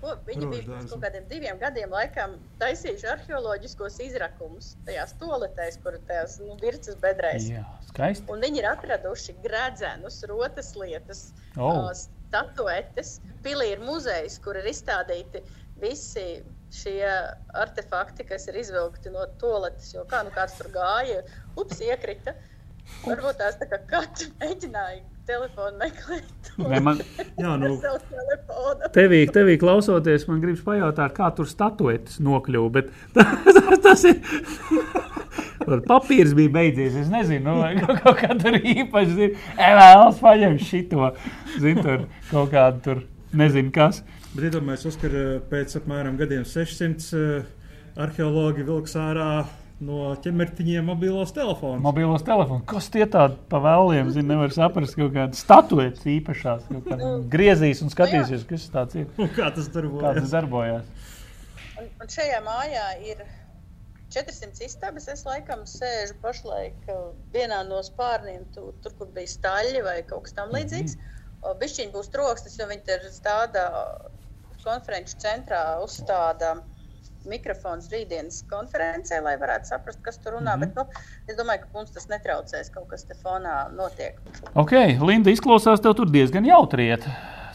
ko, viņi bija Roždārzu. pirms kaut kādiem diviem gadiem laikam, taisījuši arheoloģiskos izrakumus tajās toaletēs, kur tajās nu, virsmas bedrēs. jā skaisti. Un viņi ir atraduši gredzenus, rotas lietas, Oh. ā, statuetes. Pilī ir muzejs, kur ir izstādīti visi šie artefakti, kas ir izvilkti no toaletes. Jo kā nu kāds tur gāja, ups, iekrita. Varbūt tās tā kā katra mēģināja telefonu meklēt. Man- Jā, nu. Tevī, tevī klausoties, man gribas pajautāt, kā tur statuetes nokļuva. Bet tas, tas ir. Tur papīrs bija beidzies. Es nezinu, nu, kaut, kaut kā tur īpaši. zini, "E, Vēlas paņemt šito. Zinu, tur kaut kādu tur nezinu kas. Bet iedomājieties, Oskar, pēc apmēram gadiem 600 uh, arheologi vilks ārā no ķemertiņiem mobilos telefonus. Mobilos telefons. Kas tie tādi pa vēliem? Zinu, nevar saprast, kaut kādas statuetes īpašās. Griezīs un skatīsies, kas tas ir. Un Kā tas tur Kā tas bija? darbojas. Un, un šajā mājā ir 400 istabas. Es laikam sēžu pašlaik uh, vienā no spārniem, tu, tur, kur bija staļļi vai kaut kas tamlīdzīgs. Mm. Bišķiņi būs troksnis, jo viņi tur stāda konferenču centrā, uzstāda mikrofons rītdienas konferencē, lai varētu saprast, kas tur runā. Mm -hmm. Bet, nu, es domāju, ka mums tas netraucēs. Kaut kas te fonā notiek. Ok, Linda, izklausās tev tur diezgan jautri iet.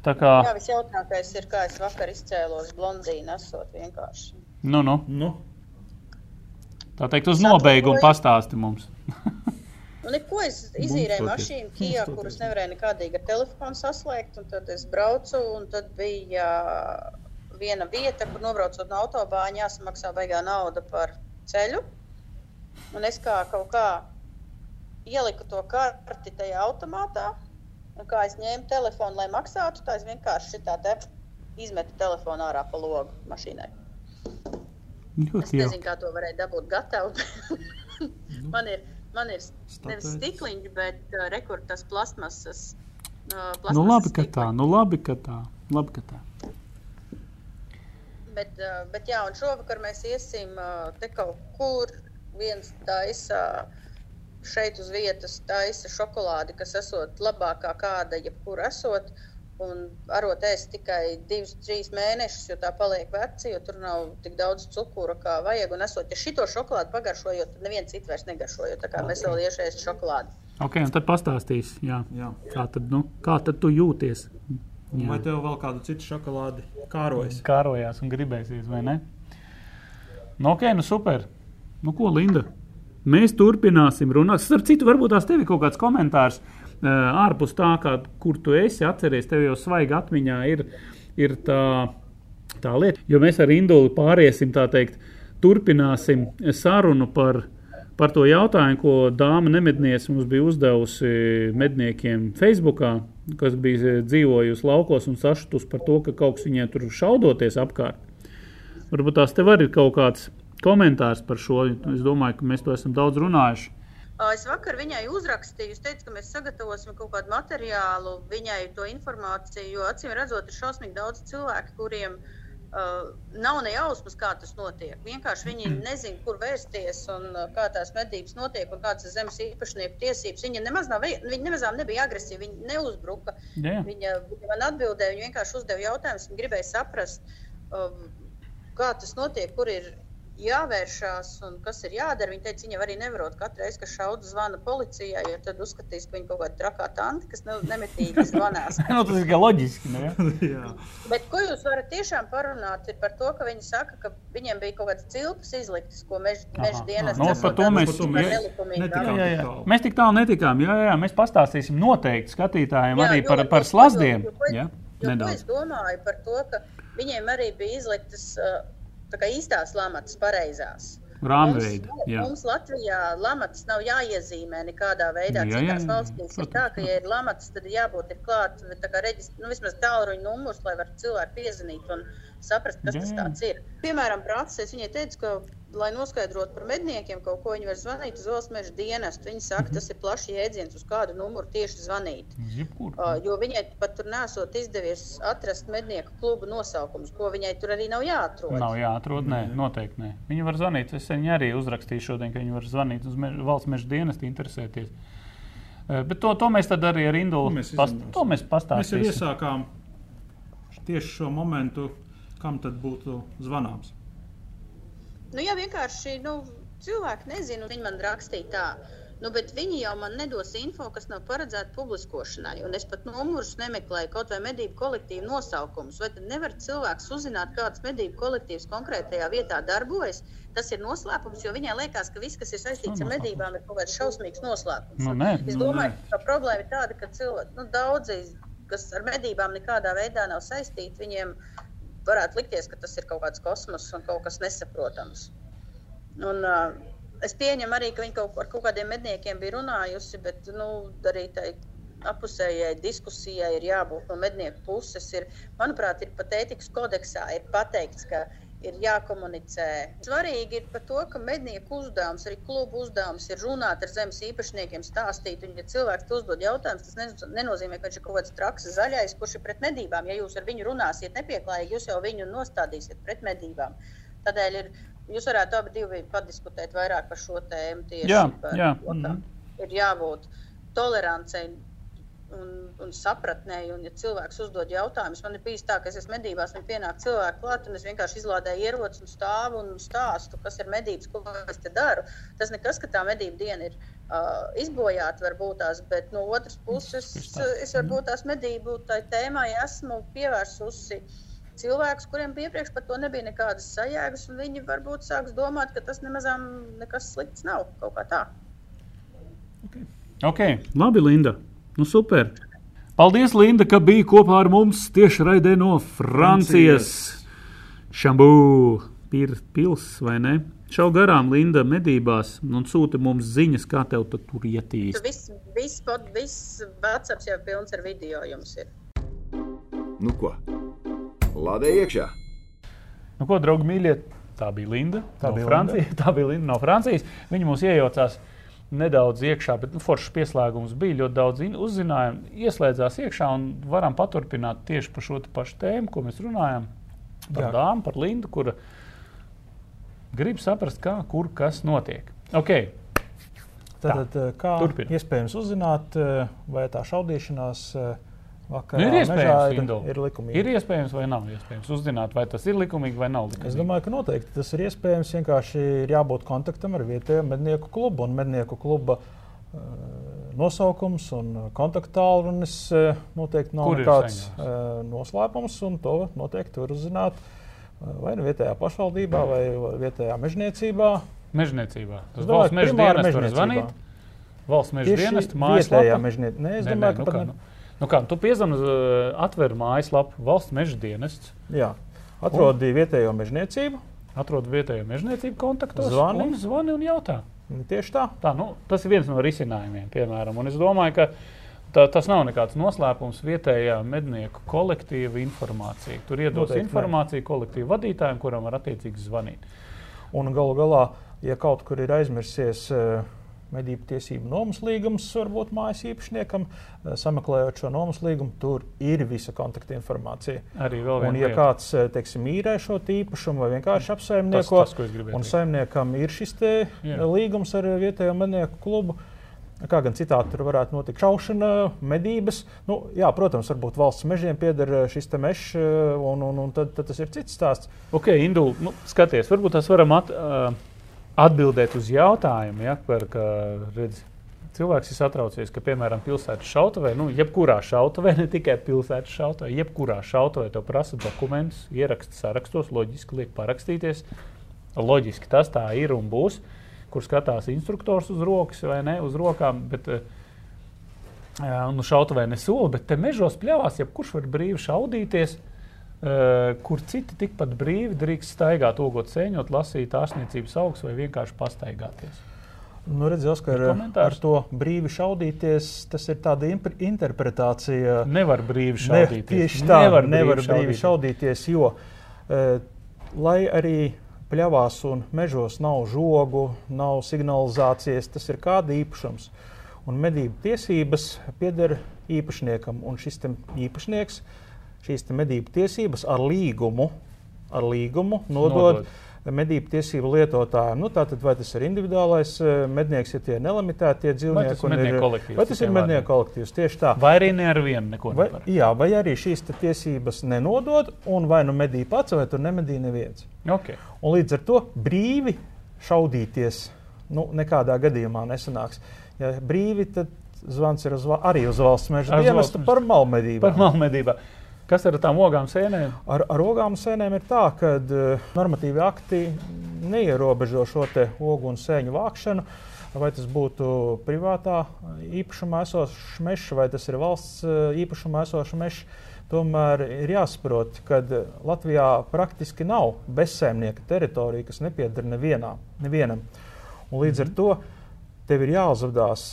Tā kā, Jā, visjautrākais ir, kā es vakar izcēlos blondīnu, esot vienkārši. nu, nu, Nu, tā teikt, uz nobeigumu pastāsti mums. Nu, neko es izīrēju mašīnu, Kijā, kuras nevarēju nekādīgi ar telefonu saslēgt. un Tad es braucu, un tad bija viena vieta, kur nobraucot no autobāņa, jāsamaksā baigā nauda par ceļu. Un es kā kaut kā ieliku to karti tajā automātā, un kā es ņēmu telefonu, lai maksātu, tā es vienkārši šitā te izmetu telefonu ārā pa logu mašīnai. Es Ļoti jau. nezinu, kā to varēja dabūt gatavu. man ir, man ir nevis Statuetes. stikliņš, bet uh, rekords plasmasas. Uh, Nu, labi, ka tā, nu, labi, ka tā. Labi, ka tā. Bet, uh, bet jā, un šovakar mēs iesim uh, te kaut kur. Viens taisa šeit uz vietas, taisa šokolādi, kas esot labākā kāda, jebkur esot. Un arot ēst tikai divus, trīs mēnešus, jo tā paliek veca, jo tur nav tik daudz cukura, kā vajag. Un esot, ja šito šokolādi pagaršojot, tad neviens cits vairs negaršojot. Tā kā mēs vēl iešēsim šokolādi. Ok, un tad pastāstīs, jā. jā. Kā tad, nu, kā tad tu jūties? Vai tev vēl kādu citu šokolādi kārojas? Kārojās un gribēsies, vai ne? Nu, ok, nu super. Nu, ko, Linda? Mēs turpināsim runāt. Starp citu, varbūt tās tev ir kaut kāds komentārs uh, ārpus tā, kā, kur tu esi atceries. Tev jau svaigi atmiņā ir, ir tā, tā lieta. Jo mēs ar Indulu pāriesim, tā teikt, turpināsim sarunu par, par to jautājumu, ko dāma nemedniece mums bija uzdevusi medniekiem Facebookā, kas bija dzīvojusi laukos un sašutus par to, ka kaut kas viņai tur šaudoties apkārt. Varbūt tās tev arī ir kaut kāds komentārs par šo. Es domāju, ka mēs to esam daudz runājuši. Es vakar viņai uzrakstīju, teicu, ka mēs sagatavosim kaut kādu materiālu, viņai to informāciju, jo acīm redzot, ir šausmīgi daudz cilvēku, kuriem uh, nav ne jausmas, kā tas notiek. Vienkārši viņi nezina, kur vērsties un uh, kā tās medības notiek un kādas ir zemes īpašnieku tiesības. Viņa nemaz nav, viņa nemaz nebija agresīva, viņa neuzbruka. Jā. Viņa, viņa man atbildēja, viņa vienkārši uzdeva jautājumus, viņa gribēja saprast, um, kā tas notiek, kur ir jāvēršās un kas ir jādara. Viņa teica, viņa arī nevarot katru reizi, kad šauda zvana policijai, jo tad uzskatīs, ka viņa kaut kāda trakā tanti, kas ne, nemitīgi zvanās. nu, tas ir gan loģiski. Jā. Bet ko jūs varat tiešām parunāt ir par to, ka viņi saka, ka viņiem bija kaut kādas cilpas izliktas, ko meža dienas Nu, par to mēs- Netikām. Mēs tik tālu netikām. Jā, jā, mēs pastāstīsim noteikti skatītājiem Jā, arī jo- par, par jo- slazdiem. jo- jo- Jā, Jo, ko nedaudz. es domāju par to, ka viņiem arī bija izliktas uh, īstās lamatas, pareizās. Rāmveidi. Mums, Jā. mums Latvijā lamatas nav jāiezīmē nekādā veidā. Jā, jā, Citās jā, valstīs ir protams, tā, ka, ja ir lamatas, tad jābūt ir klāt tā kā reģist, nu, vismaz tālruņa numurs, lai varētu cilvēku piezvanīt un saprast, kas Jā, tas jā. tāds ir. Piemēram, prātā es viņai teicu, ka, lai noskaidrotu par medniekiem kaut ko, viņi var zvanīt uz valsts meža dienestu. Viņi saka, Mhm. tas ir plašs jēdziens, uz kādu numuru tieši zvanīt. Jebkur. Uh, jo viņai pat tur nesot izdevies atrast mednieku klubu nosaukumus, ko viņai tur arī nav jāatrod. Nav jāatrod, nē, noteikti nē. Viņi var zvanīt. Es viņai arī uzrakstīju šodien, ka viņi var zvanīt uz mež, valsts meža dienestu, interesēties. Eh, Bet to, to mēs tad arī ar Indulu To mēs past, izrunāsim. to mēs Mēs jau pastāstīsim. iesākām tieši šo momentu, kam tad būtu zvanāms. Nu, jā, vienkārši nu, cilvēki nezina, viņi man rakstīja tā. Nu, bet viņi jau man nedos info, kas nav paredzēta publiskošanai. Un es pat numurus nemeklēju, kaut vai medību kolektīvu nosaukumus. Vai tad nevar cilvēks uzzināt, kāds medību kolektīvs konkrētajā vietā darbojas? Tas ir noslēpums, jo viņai liekas, ka viss, kas ir saistīts ar medībām, ir kaut kāds šausmīgs noslēpums. Nu, nē, es nu, domāju, nē. ka problēma ir tāda, ka cilvēki, nu, daudzi, kas ar medībām nekādā veidā nav saistīti, viņiem varētu likties, ka tas ir kaut kāds kosmos un kaut kas nesaprotams. Un, uh, es pieņemu arī, ka viņi kaut, ar kaut kādiem medniekiem bija runājusi, bet nu, arī tai apusējai diskusijai ir jābūt no mednieku puses. Ir, manuprāt, ir pat ētikas kodeksā ir pateikts, ka ir jākomunicē. Svarīgi ir par to, ka mednieku uzdevums, arī klubu uzdevums ir runāt ar zemes īpašniekiem, stāstīt. Un, ja cilvēks uzdod jautājumus, tas nenozīmē, ka viņš ir kaut kāds traks zaļais, kurš ir pret medībām. Ja jūs ar viņu runāsiet nepieklājīgi, jūs jau viņu nostādīsiet pret medībām. Tādēļ ir, jūs varētu abi divi padiskutēt vairāk par šo tēmu. Tieši Jā, par jā, to, ka mhm. Ir jābūt tolerancei un, un sapratnēji. Un, ja cilvēks uzdod jautājumus, man ir bijis tā, ka es esmu medībās, man pienāk cilvēki klāt, un es vienkārši izlādēju ieroci un stāvu un stāstu, kas ir medības, ko es te daru. Tas nekas, ka tā medību diena ir uh, izbojāta, varbūt tās, bet no otras puses Stāsts. es varbūt tās medību tai tēmai esmu pievērsusi. Cilvēkus, kuriem iepriekš par to nebija nekādas sajēgas, un viņi varbūt sāks domāt, ka tas nemazām nekas slikts nav kaut kā tā. Okay. Labi, Linda. Nu, super. Paldies, Linda, ka biji kopā ar mums tieši raidē no Francijas. Šambū, ir pils vai ne? Šau garām, Linda, medībās un sūta mums ziņas, kā tev tad tur ietīs. Viss, viss, pod- viss WhatsApp jau pilns ar video jums ir. Nu ko? Lādē iekšā! Nu, ko, draugi, mīļie, tā bija Linda. Tā no bija Francijas. Tā bija Linda no Francijas. Viņa mūs iejaucās nedaudz iekšā, bet nu, foršs pieslēgums bija ļoti daudz in- uzzinājumu. Ieslēdzās iekšā un varam paturpināt tieši par šo pašu tēmu, ko mēs runājam. Par Jā. dāmu, par Lindu, kura grib saprast, kā, kur kas notiek. Okay. Tad, eh, kā turpini. iespējams uzzināt, eh, vai tā šaudīšanās eh, vakarā Nu, ir iespējams, mežā ir, Indo. ir iespējams vai nav iespējams uzzināt, vai tas ir likumīgi vai nav likumīgi. Es domāju, ka noteikti tas ir iespējams. Vienkārši ir jābūt kontaktam ar vietējo mednieku klubu. Un mednieku kluba uh, nosaukums un kontaktālrunis uh, noteikti nav nekāds uh, noslēpums. un To noteikti var uzzināt vai nu vietējā pašvaldībā, vai vietējā mežniecībā. Mežniecībā. Tas valsts meža dienas var zvanīt. Valsts meža vietējā mājaslapā. mežniecībā. Nē, es Nē, domāju, nē, nu ka pat kā, nu, nu kā, tu piezvani uz uh, atveru mājaslapu valsts meža dienests, Jā. Atrodīja vietējo mežniecību. atrod vietējo mežniecību kontaktos, Zvani. un zvani un jautā. Tieši tā. Tā, nu, tas ir viens no risinājumiem, piemēram. Un es domāju, ka tā, tas nav nekāds noslēpums vietējā mednieku kolektīva informācija. Tur iedos Noteikti ne. informāciju kolektīvu vadītājiem, kuram var attiecīgi zvanīt. Un galu galā, ja kaut kur ir aizmirsies eh, medību tiesību nomas līgums, varbūt mājas īpašniekam. Eh, Sameklējot šo nomas līgumu, tur ir visa kontaktinformācija. Arī vēl Un, viena ja lieta. kāds eh, teiksim, īrē šo īpašumu vai vienkārši tas, apsaimnieko, tas, gribēju un saimniekam ir šis eh, līgums ar vietējo mednieku klubu. Kā gan citādi tur varētu notikt šaušana, medības. Nu, jā, protams, varbūt valsts mežiem pieder šis mežs, un, un, un tad, tad tas ir cits stāsts. Ok, Indu, nu, skaties, varbūt tas varam at, uh, atbildēt uz jautājumu, ja, par, ka redz, cilvēks ir satraucies, ka, piemēram, pilsētas šautavē, nu, jebkurā šautavē, ne tikai pilsētas šautavē, jebkurā šautavē tev prasa dokumentus, ieraksta sarakstos, loģiski liek parakstīties. Loģiski tas tā ir un būs, kur skatās instruktors uz rokas vai ne uz rokām. Bet, uh, Jā, nu, šautavē nesola, bet te mežos pļāvās, jebkurš var brīvi šaudīties. Uh, kur citi tikpat brīvi drīkst staigāt, ogot, sēņot, lasīt ārstniecības augstus vai vienkārši pastaigāties. Nu, redz, Oskar, ar to brīvi šaudīties, tas ir tāda interpretācija. Nevar brīvi Ne, šaudīties. tieši tā, nevar nevar brīvi brīvi šaudīties, jo, e, lai arī pļavās un mežos nav žogu, nav signalizācijas, tas ir kāda īpašums. Un medību tiesības pieder īpašniekam, un šis īpašnieks šīs medību tiesības ar līgumu, ar līgumu nodod. Nodod. Medību tiesību lietotājiem. Nu, tātad, vai tas ir individuālais eh, mednieks, ja tie ir nelimitētie dzīvnieki, tas ir mednieku kolektīvs, vai tas ir mednieku kolektīvs? Tieši tā. Vai arī ne ar vienu neko Vai, nevar. jā, vai arī šīs tiesības nenodod, un vai nu medīja pats, vai tur nemedīja neviens. Okay. Un līdz ar to brīvi šaudīties nu, nekādā gadījumā nesanāks. Ja brīvi, tad zvans ir uz, arī uz valsts meža valsts par malmedību. Par malmedībā. Kas ar tām ogām sēnēm? Ar, ar ogām sēnēm ir tā, ka uh, normatīvi akti neierobežo šo ogu un sēņu vākšanu. Vai tas būtu privātā īpašumā esošs mežs, vai tas ir valsts uh, īpašumā esošs mežs, tomēr ir jāsaprot, ka Latvijā praktiski nav bezsēmnieka teritorija, kas nepieder nevienā, nevienam. Un līdz ar to tev ir jāuzvedās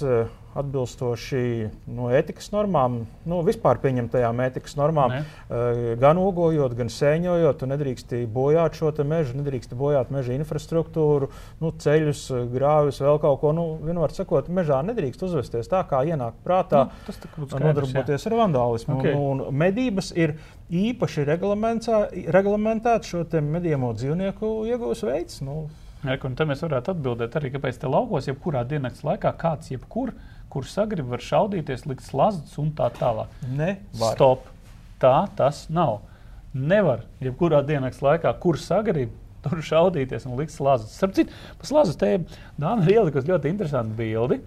atbilstoši no etikas normām, nu, vispār pieņemtajām etikas normām. Ne. Uh, gan ogojot, gan sēņojot, nedrīkst bojāt šo mežu, nedrīkst bojāt meža infrastruktūru, nu, ceļus, uh, grāvis, vēl kaut ko. Nu, Vienmēr sakot, mežā nedrīkst uzvesties tā, kā ienāk prātā. Nu, skaidrs, jā. Nodarboties ar vandālismu. Ok. Un, un medības ir īpaši reglamentēts šo medījamo dzīvnieku iegūs veids. Nu, Reku, un te mēs varētu atbildēt arī, kāpēc te laukos, jebkurā dienas laikā kāds, jebkur, kurš sagrib, var šaudīties, likt slazdas un tā tālāk. nevar. Stop! Tā tas nav. Nevar, jebkurā dienas laikā, kurš sagrib, tur šaudīties un likt slazdas. Starp citu, pa slazdu tēmu Dāna ir ielikusi ļoti interesantu bildi,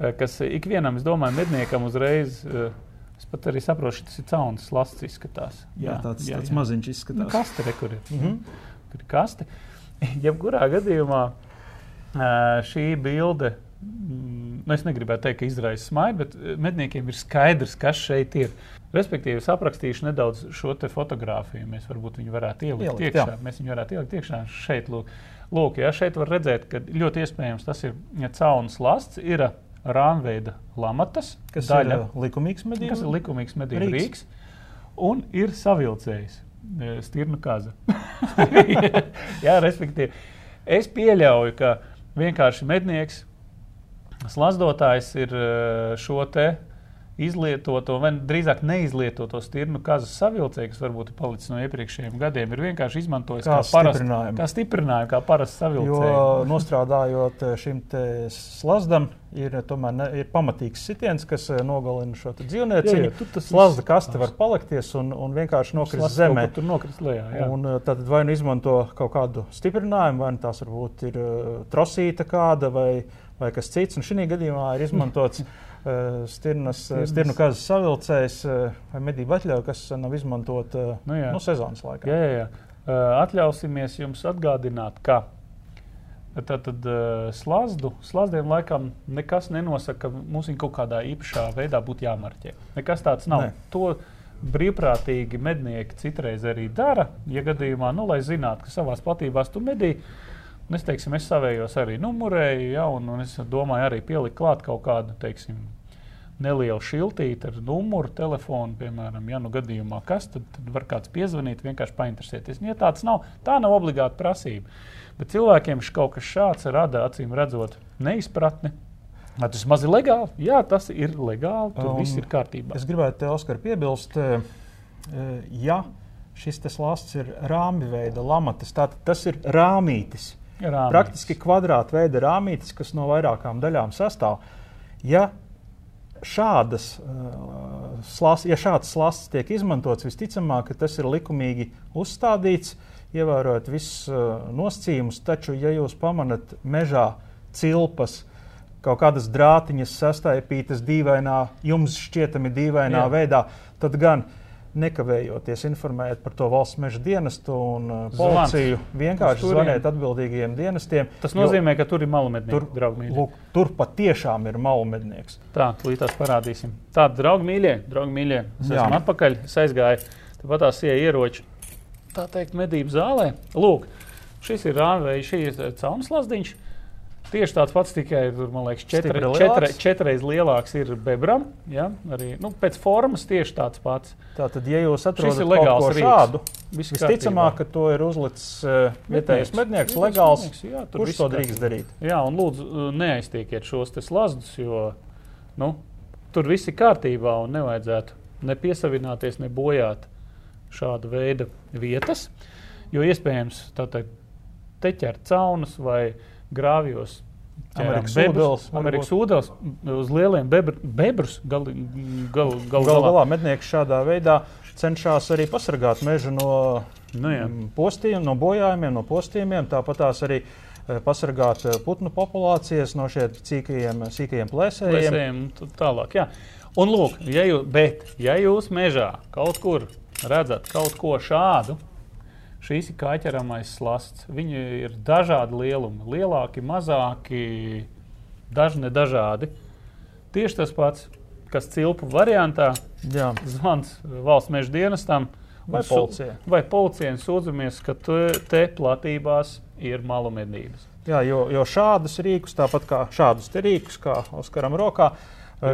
eh, kas ikvienam, es domāju, medniekam uzreiz. eh, Es pat arī saprotu, ka tas ir cauns, slasts izskatās. Jā, tāds, jā, tāds jā. maziņš Nu, izskatās. kaste, re, kur ir. Mhm. Kur ir kaste. Jebkurā gadījumā ā, šī bilde, mm, nu, es negribētu teikt, ka izraisa smaidu, bet ā, medniekiem ir skaidrs, kas šeit ir. Respektīvi, es aprakstīšu nedaudz šo fotografiju. Mēs varbūt viņu varētu ielikt, Ielikt, iekšā. jā. Mēs viņu varētu ielikt iekšā šeit. Lūk, lūk ja, šeit var redzēt, ka ļoti iespējams tas ir ja, cauns lasts, ir rāmveida lamatas, Kas daļa, ir uh, likumīgs medības? ir likumīgs medību Rīks. rīks. Un ir savilcējs, e, stirnu kaza. Jā, respektīvi, es pieļauju, ka vienkārši mednieks, slazdotājs ir e, šo te izlietoto, vai drīzāk neizlietoto stirnu kazas savilcēju, kas varbūt ir palicis no iepriekšējiem gadiem, ir vienkārši izmantojis Kā kā, parastu, stiprinājumu. kā stiprinājumu, kā parasts Jo savilcējs. nostrādājot eh, šim slazdam, ir, eh, tomēr ne, ir pamatīgs sitiens, kas nogalina šo dzīvnieciņu. tur tas Slazda kaste var palikties un, un vienkārši nokrist zemē. Tur nokrist lejā. jā. Un, tad vai nu izmanto kaut kādu stiprinājumu, vai nu tās varbūt ir trosīta kāda vai, vai kas cits. Un šī gadījumā ir izmantots uh, stirnas, stirnu kazas savilcējs uh, vai medību atļauja, kas uh, nav izmantot uh, Nu jā. nu, sezonas laikā. Jā, jā, jā. Uh, atļausimies jums atgādināt, ka tātad uh, slazdu, slazdiem laikam nekas nenosaka, ka mums viņa kaut kādā īpašā veidā būtu jāmarķē. Nekas tāds nav. Nē. To brīvprātīgi mednieki citreiz arī dara. Ja gadījumā, nu, lai zinātu, ka savās platībās tu medī, un es, teiksim, es savējos arī numurēju, ja, un, un es domāju arī pielikt klāt kaut kādu, teiksim, nelielu šiltīti ar numuru telefonu, piemēram, ja nu gadījumā kas, tad, tad var kāds piezvanīt, vienkārši painteresēties. Ja tāds nav, tā nav obligāta prasība. Bet cilvēkiem kaut kas šāds rada acīm redzot neizpratni. Vai tas maz ir legāli? Jā, tas ir legāli. Tur um, viss ir kārtībā. Es gribētu te, Oskar, piebilst, eh, eh, ja šis slānis ir rāmja veida lamatas, tad tas ir rāmītis. Rāmītis. Praktiski kvadrātveida rāmītis, kas no vairākām daļām sastāv. Ja šādas, uh, slas, ja šāds slasts tiek izmantots, visticamāk, tas ir likumīgi uzstādīts, ievērojot visus uh, nosacījumus. Taču, ja jūs pamanat mežā cilpas, kaut kādas drātiņas sastaipītas dīvainā, jums šķietami dīvainā Jā. veidā, tad gan nekavējoties informēt par to valsts meža dienestu un uh, policiju. Vienkārši zvaniet atbildīgajiem dienestiem. Tas nozīmē, ka tur ir malumednieks. Tur, draugi, lūk, tur patiešām ir malumednieks. Tā, tūlīt tās parādīsim. Tādi draugi mīļie, draugi mīļie. Es esmu atpakaļ, es aizgāju, tāpat tās ieja ieroči, tā teikt, medību zālē. Lūk, šis ir rāmveids, šī ir caunas lazdiņš. Tieši tāds pats, tikai tur, man liekas, četri, četri, četreiz lielāks ir bebram. Ja? Arī, nu, pēc formas tieši tāds pats. Tātad, ja jūs atrodat kaut ko šādu, visticamāk, ka to ir uzlicis uh, vietējais mednieks, legāls. Mednieks, jā, kurš to drīkst kārtībā. darīt? Jā, un lūdzu, eh, neaiztiekiet šos slazdus, jo nu, tur viss ir kārtībā un nevajadzētu ne piesavināties, ne bojāt šāda veida vietas. Jo iespējams, tā teikt, te ķert caunas vai ne grāvjos. Amerikas ūdens, Amerikas ūdens uz lieliem bebr, bebrus. Gal, gal, gal, gal galā mednieki šādā veidā cenšas arī pasargāt mežu no nu, jā. postiem, no bojājumiem, no postījumiem. Tāpat tās arī eh, pasargāt eh, putnu populācijas no šiem cīkajiem, sīkajiem plēsējiem. plēsējiem tālāk, jā. Un lūk, ja jūs, bet, ja jūs mežā kaut kur redzat kaut ko šādu, Šīs ir kaķeramais slasts. Viņi ir dažādi lielumi. Lielāki, mazāki, daži nedažādi. Tieši tas pats, kas cilpu variantā, Jā. zvans valsts meža dienestam. Vai policija. Vai policija sūdzamies, ka te, te platībās ir malu medības. Jā, jo, jo šādus rīkus, tāpat kā šādus rīkus, kā Oskaram rokā,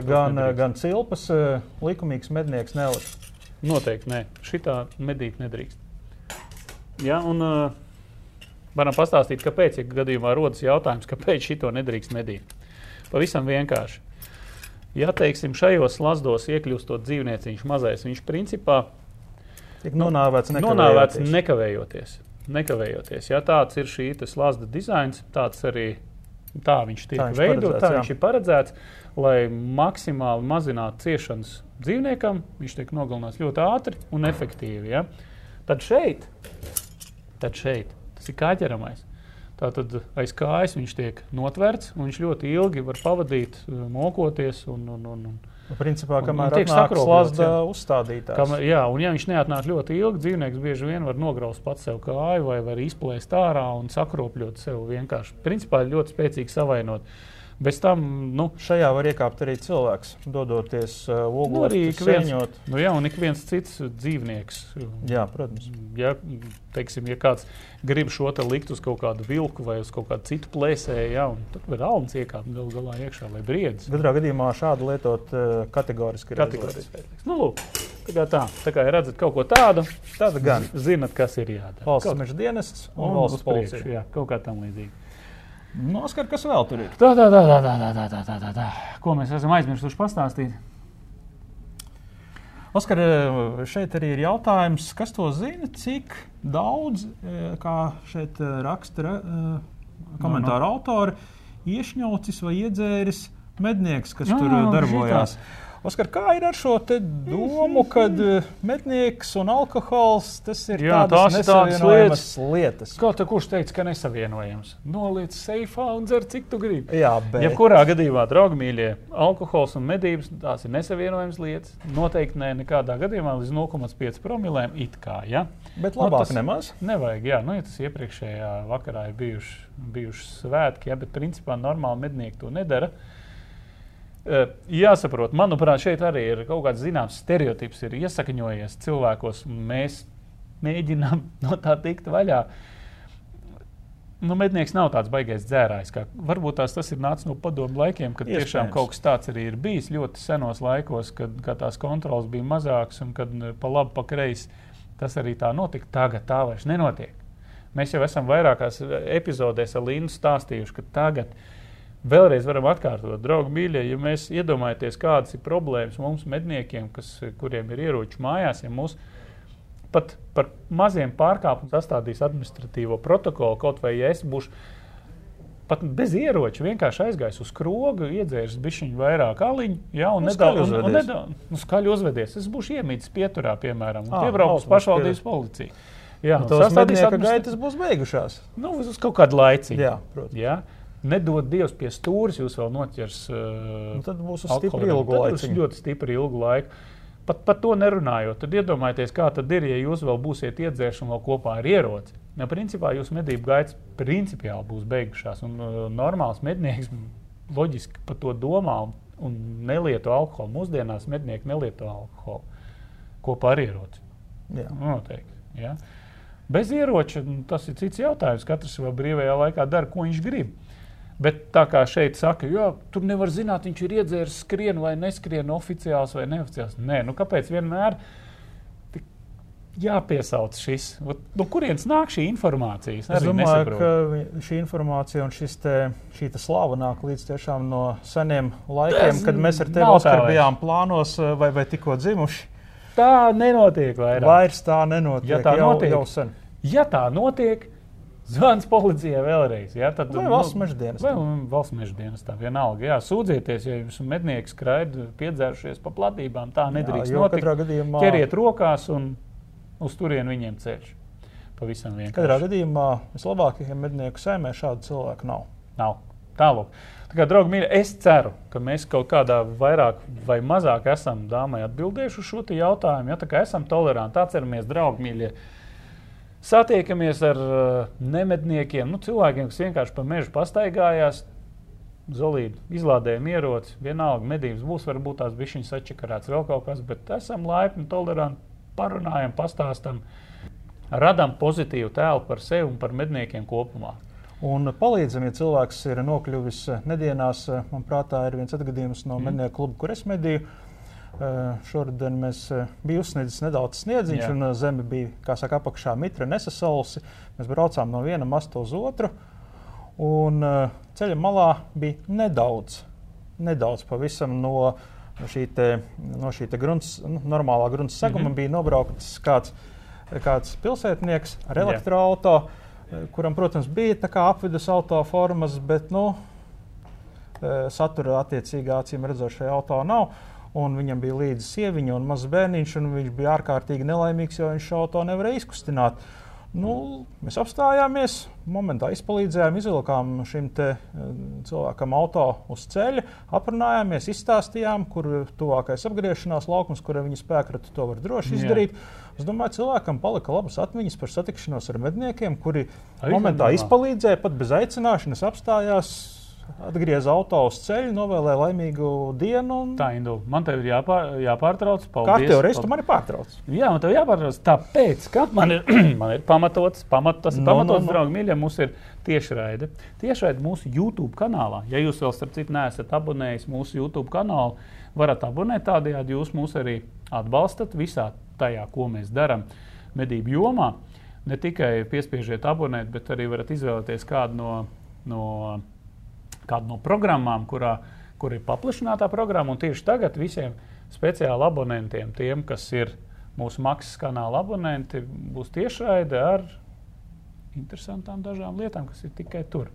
gan, gan cilpas eh, likumīgs mednieks neliks. Noteikti nē, šitā medīt nedrīkst. Ja, un, uh, varam pastāstīt, kāpēc, ja gadījumā rodas jautājums, kāpēc šito nedrīkst medīt. Pavisam vienkārši. Ja teiksim, šajos lazdos iekļūstot dzīvnieciņš mazais, viņš principā tiek nonāvēts nekavējoties. Nonāvēts nekavējoties. nekavējoties. Ja tāds ir šī slazda dizains, tāds arī tā viņš tiek tā veidots, tā jā. viņš ir paredzēts, lai maksimāli mazinātu ciešanas dzīvniekam. Viņš tiek nogalināts ļoti ātri un efektīvi. Ja? Tad šeit tad šeit tas ir kāķeramais. Tātad aiz kājas viņš tiek notverts, un viņš ļoti ilgi var pavadīt, eh, mokoties. Un, un, un, un, Nu, principā, kamēr tiek sakropļots uzstādītājs. Kamēr, jā, un ja viņš neatnāk ļoti ilgi, dzīvnieks bieži vien var nograust pats sev kāju vai var izplēst ārā un sakropļot sev vienkārši. Principā ļoti spēcīgi savainot. Bez tam, nu, šajā var iekāpt arī cilvēks, dodoties uh, oglekļu nu, viens, nu, jā, un ik viens cits dzīvnieks. Jā, protams. Ja, teiksim, ja kāds grib šo te likt uz kaut kādu vilku vai uz kaut kādu citu plēsēju, jā, tad var alns iekāpt gal galā iekšā, lai briedis. Katrā gadījumā šādu lietot uh, kategoriski. Kategoriski. Nu, lūk, tā, tā, tā kā redzat kaut ko tādu, tad gan zinat, kas ir jādara. Valsts meža dienests un, un valsts policija. Jā, kaut kā tam līdzīga. Noskar, kas vēl tur ir? Tā, tā, tā, tā, tā, tā, tā, tā, tā, tā. Ko mēs esam aizmirsuši pastāstīt? Oskar, šeit arī ir jautājums, kas to zina, cik daudz, e, kā šeit e, raksta e, komentāra no, no. autori, iešņaucis vai iedzēris mednieks, kas jā, tur darbojās. Žitā. Oskar, kā ir ar šo domu, ka eh, mednieks un alkohols tas ir Jā, tādas nesavienojamas lietas. lietas. Kā te kurš teica, ka nesavienojams? Noliec seifā un dzer, cik tu gribi. Jā, bet. Jebkurā gadījumā, draugi mīļie, alkohols un medības tās ir nesavienojamas lietas. Noteikti ne nekādā gadījumā līdz 0,5 promilēm it kā. Ja? Bet nu, labāk nu, nemaz. Nevajag, jā, nu, ja tas iepriekšējā vakarā ir bijuši, bijuši svētki, ja, bet principā normāli mednieki to nedara. Eh, jāsaprot, manuprāt, šeit arī ir kaut kāds zināms stereotips, ir iesakņojies cilvēkos, un mēs mēģinām no tā tikt vaļā. Nu, mednieks nav tāds baisais dzērājs. Kā, varbūt tās, tas ir nācis no padomu laikiem, kad Iespējams. tiešām kaut kas tāds arī ir bijis ļoti senos laikos, kad, kad tās kontrols bija mazākas un kad eh, pa labi, pa kreisi tas arī tā notika. Tagad tā vairs nenotiek. Mēs jau esam vairākās eh, epizodēs ar Līnu stāstījuši, ka tagad vēlreiz varam atkārtot, draugi, mīļie, ja mēs iedomājamies, kādas ir problēmas mums, medniekiem, kas, kuriem ir ieroči mājās, ja mūsu pat par maziem pārkāpumiem sastādīs administratīvo protokolu, kaut vai ja es būšu pat bez ieroča, vienkārši aizgājis uz skrogu, iedzēris bišķiņu vairāk aliņu, jā, un Nu, nedaudz skaļi un, un uzvedies. nedaudz nu, skaļi uzvedies. Es būšu iemītis pieturā, piemēram, un Ā, piebraukus ausmas pašvaldības policija. Jā, un Tos sastādīs mednieka administra- gaitas būs beigušās. Nu, uz kaut kādu laiciņu. Jā, protams. Jā. Nedod Dievs pie stūres, jūs vēl noķers. Uh, Un tad būs stipri ilgu laiciņu. Ļoti stipri ilgu laiku. Pat par to nerunājot, tad iedomājieties, kā tad ir, ja jūs vēl būsiet iedzērši un vēl kopā ar ieroci. Ja, principā jūsu medību gaitas principiāli būs beigušās. Un, uh, normāls mednieks loģiski par to domā un, un nelieto alkoholu. Mūsdienās mednieki nelieto alkoholu kopā ar ieroci. Jā. Noteikti. Ja? Bez ieroča nu, tas ir cits jautājums. Katrs savā brīvajā laikā dara, ko viņš grib. Bet tā kā šeit saka, jo tur nevar zināt, viņš ir iedzēris skrien vai neskrien oficiāls vai neoficiāls. Nē, nu kāpēc vienmēr jāpiesauc šis? No kurienes nāk šī informācija? Es domāju, ka vi- šī informācija un šis te, šī te slava nāk līdz tiešām no seniem laikiem, Tas kad mēs ar tevi Oskar, bijām plānos eh, vai, vai tikko dzimuši. tā nenotiek vairāk. Vairs tā nenotiek. Ja tā jau, notiek, jau sen. Ja tā notiek, zvans policijai vēlreiz. Ja, tad, Vai valsts meža dienestam. Vai valsts meža dienestā vienalga. Jā, sūdzieties, ja jums mednieki skraida piedzērušies pa platībām. Tā nedrīkst jo notikt. katrā gadījumā- Ķeriet rokās un uz turieni viņiem ceļš. Pavisam Katrā vienkārši. gadījumā vislabākajiem mednieku saimē šādu cilvēku nav. Nav. Tālāk. Tā kā, draugi, mīļi, es ceru, ka mēs kaut kādā vairāk vai mazāk esam dāmai atbildējuši uz šo jautājumu. Ja, tā kā esam toleranti, atceramies, draugi, mīļie. Satiekamies ar uh, nemedniekiem, nu, cilvēkiem, kas vienkārši pa mežu pastaigājās. Zolīdi, izlādējam ieroci, vienalga medības būs, varbūt tās bišķiņas atčakarēts vēl kaut kas, bet esam laipni, toleranti, parunājam, pastāstam, radam pozitīvu tēlu par sevi un par medniekiem kopumā. Un palīdzam, ja cilvēks ir nokļuvis eh, nedienās. eh, Man prātā ir viens atgadījums no mm. mednieku kluba, kur es medīju. Eh, Šodien mēs eh, bijām uzsniedzis nedaudz sniedziņš, Jā. un eh, zeme bija, kā saka, apakšā mitra nesasalsi. Mēs braucām no viena masta uz otru, un ceļa malā bija nedaudz, nedaudz pavisam no šī, te, no šī grunts, nu, normālā grunts seguma mm. -hmm. bija nobraukts kāds, kāds pilsētnieks ar elektroautorātu kuram, protams, bija apvidus auto formas, bet nu, satura attiecīgā acīm redzošajā auto nav. Un viņam bija līdzi sieviņa un mazs bērniņš, un viņš bija ārkārtīgi nelaimīgs, jo viņš šo auto nevarēja izkustināt. Nu, mēs apstājāmies, momentā izpalīdzējām, izvilkām šim eh, cilvēkam auto uz ceļa, aprunājāmies, izstāstījām, kur ir tuvākais apgriešanās laukums, kur viņa spēkratu to var droši Jā. izdarīt. Es domāju, cilvēkam palika labas atmiņas par satikšanos ar medniekiem, kuri Arī momentā izpalīdzēja, pat bez aicināšanas apstājās, atgrieza auto uz ceļa, novēlēja laimīgu dienu. un Tā, Indu, man te ir jāpār, jāpārtrauc. Kā Paldies. tev reiz tu mani pārtrauc? Jā, man te jāpārtrauc. Tāpēc, ka man ir, man ir pamatots, pamat, tas ir No, no, pamatots, no. draugi, mīļie, mums ir tiešraide. Tiešraide mūsu YouTube kanālā. Ja jūs vēl, starp citu, neesat abonējis mūsu YouTube kanālu, varat abonēt tādējādi, jūs mūs arī atbalstat visā tajā, ko mēs darām medību jomā. Ne tikai piespiežiet abonēt, bet arī varat izvēlēties kādu no, no, kādu no programmām, kurā, kur ir paplašinātā programma. Un tieši tagad visiem speciāli abonentiem, tiem, kas ir mūsu maksas kanāla abonenti, būs tiešraide ar interesantām dažām lietām, kas ir tikai tur.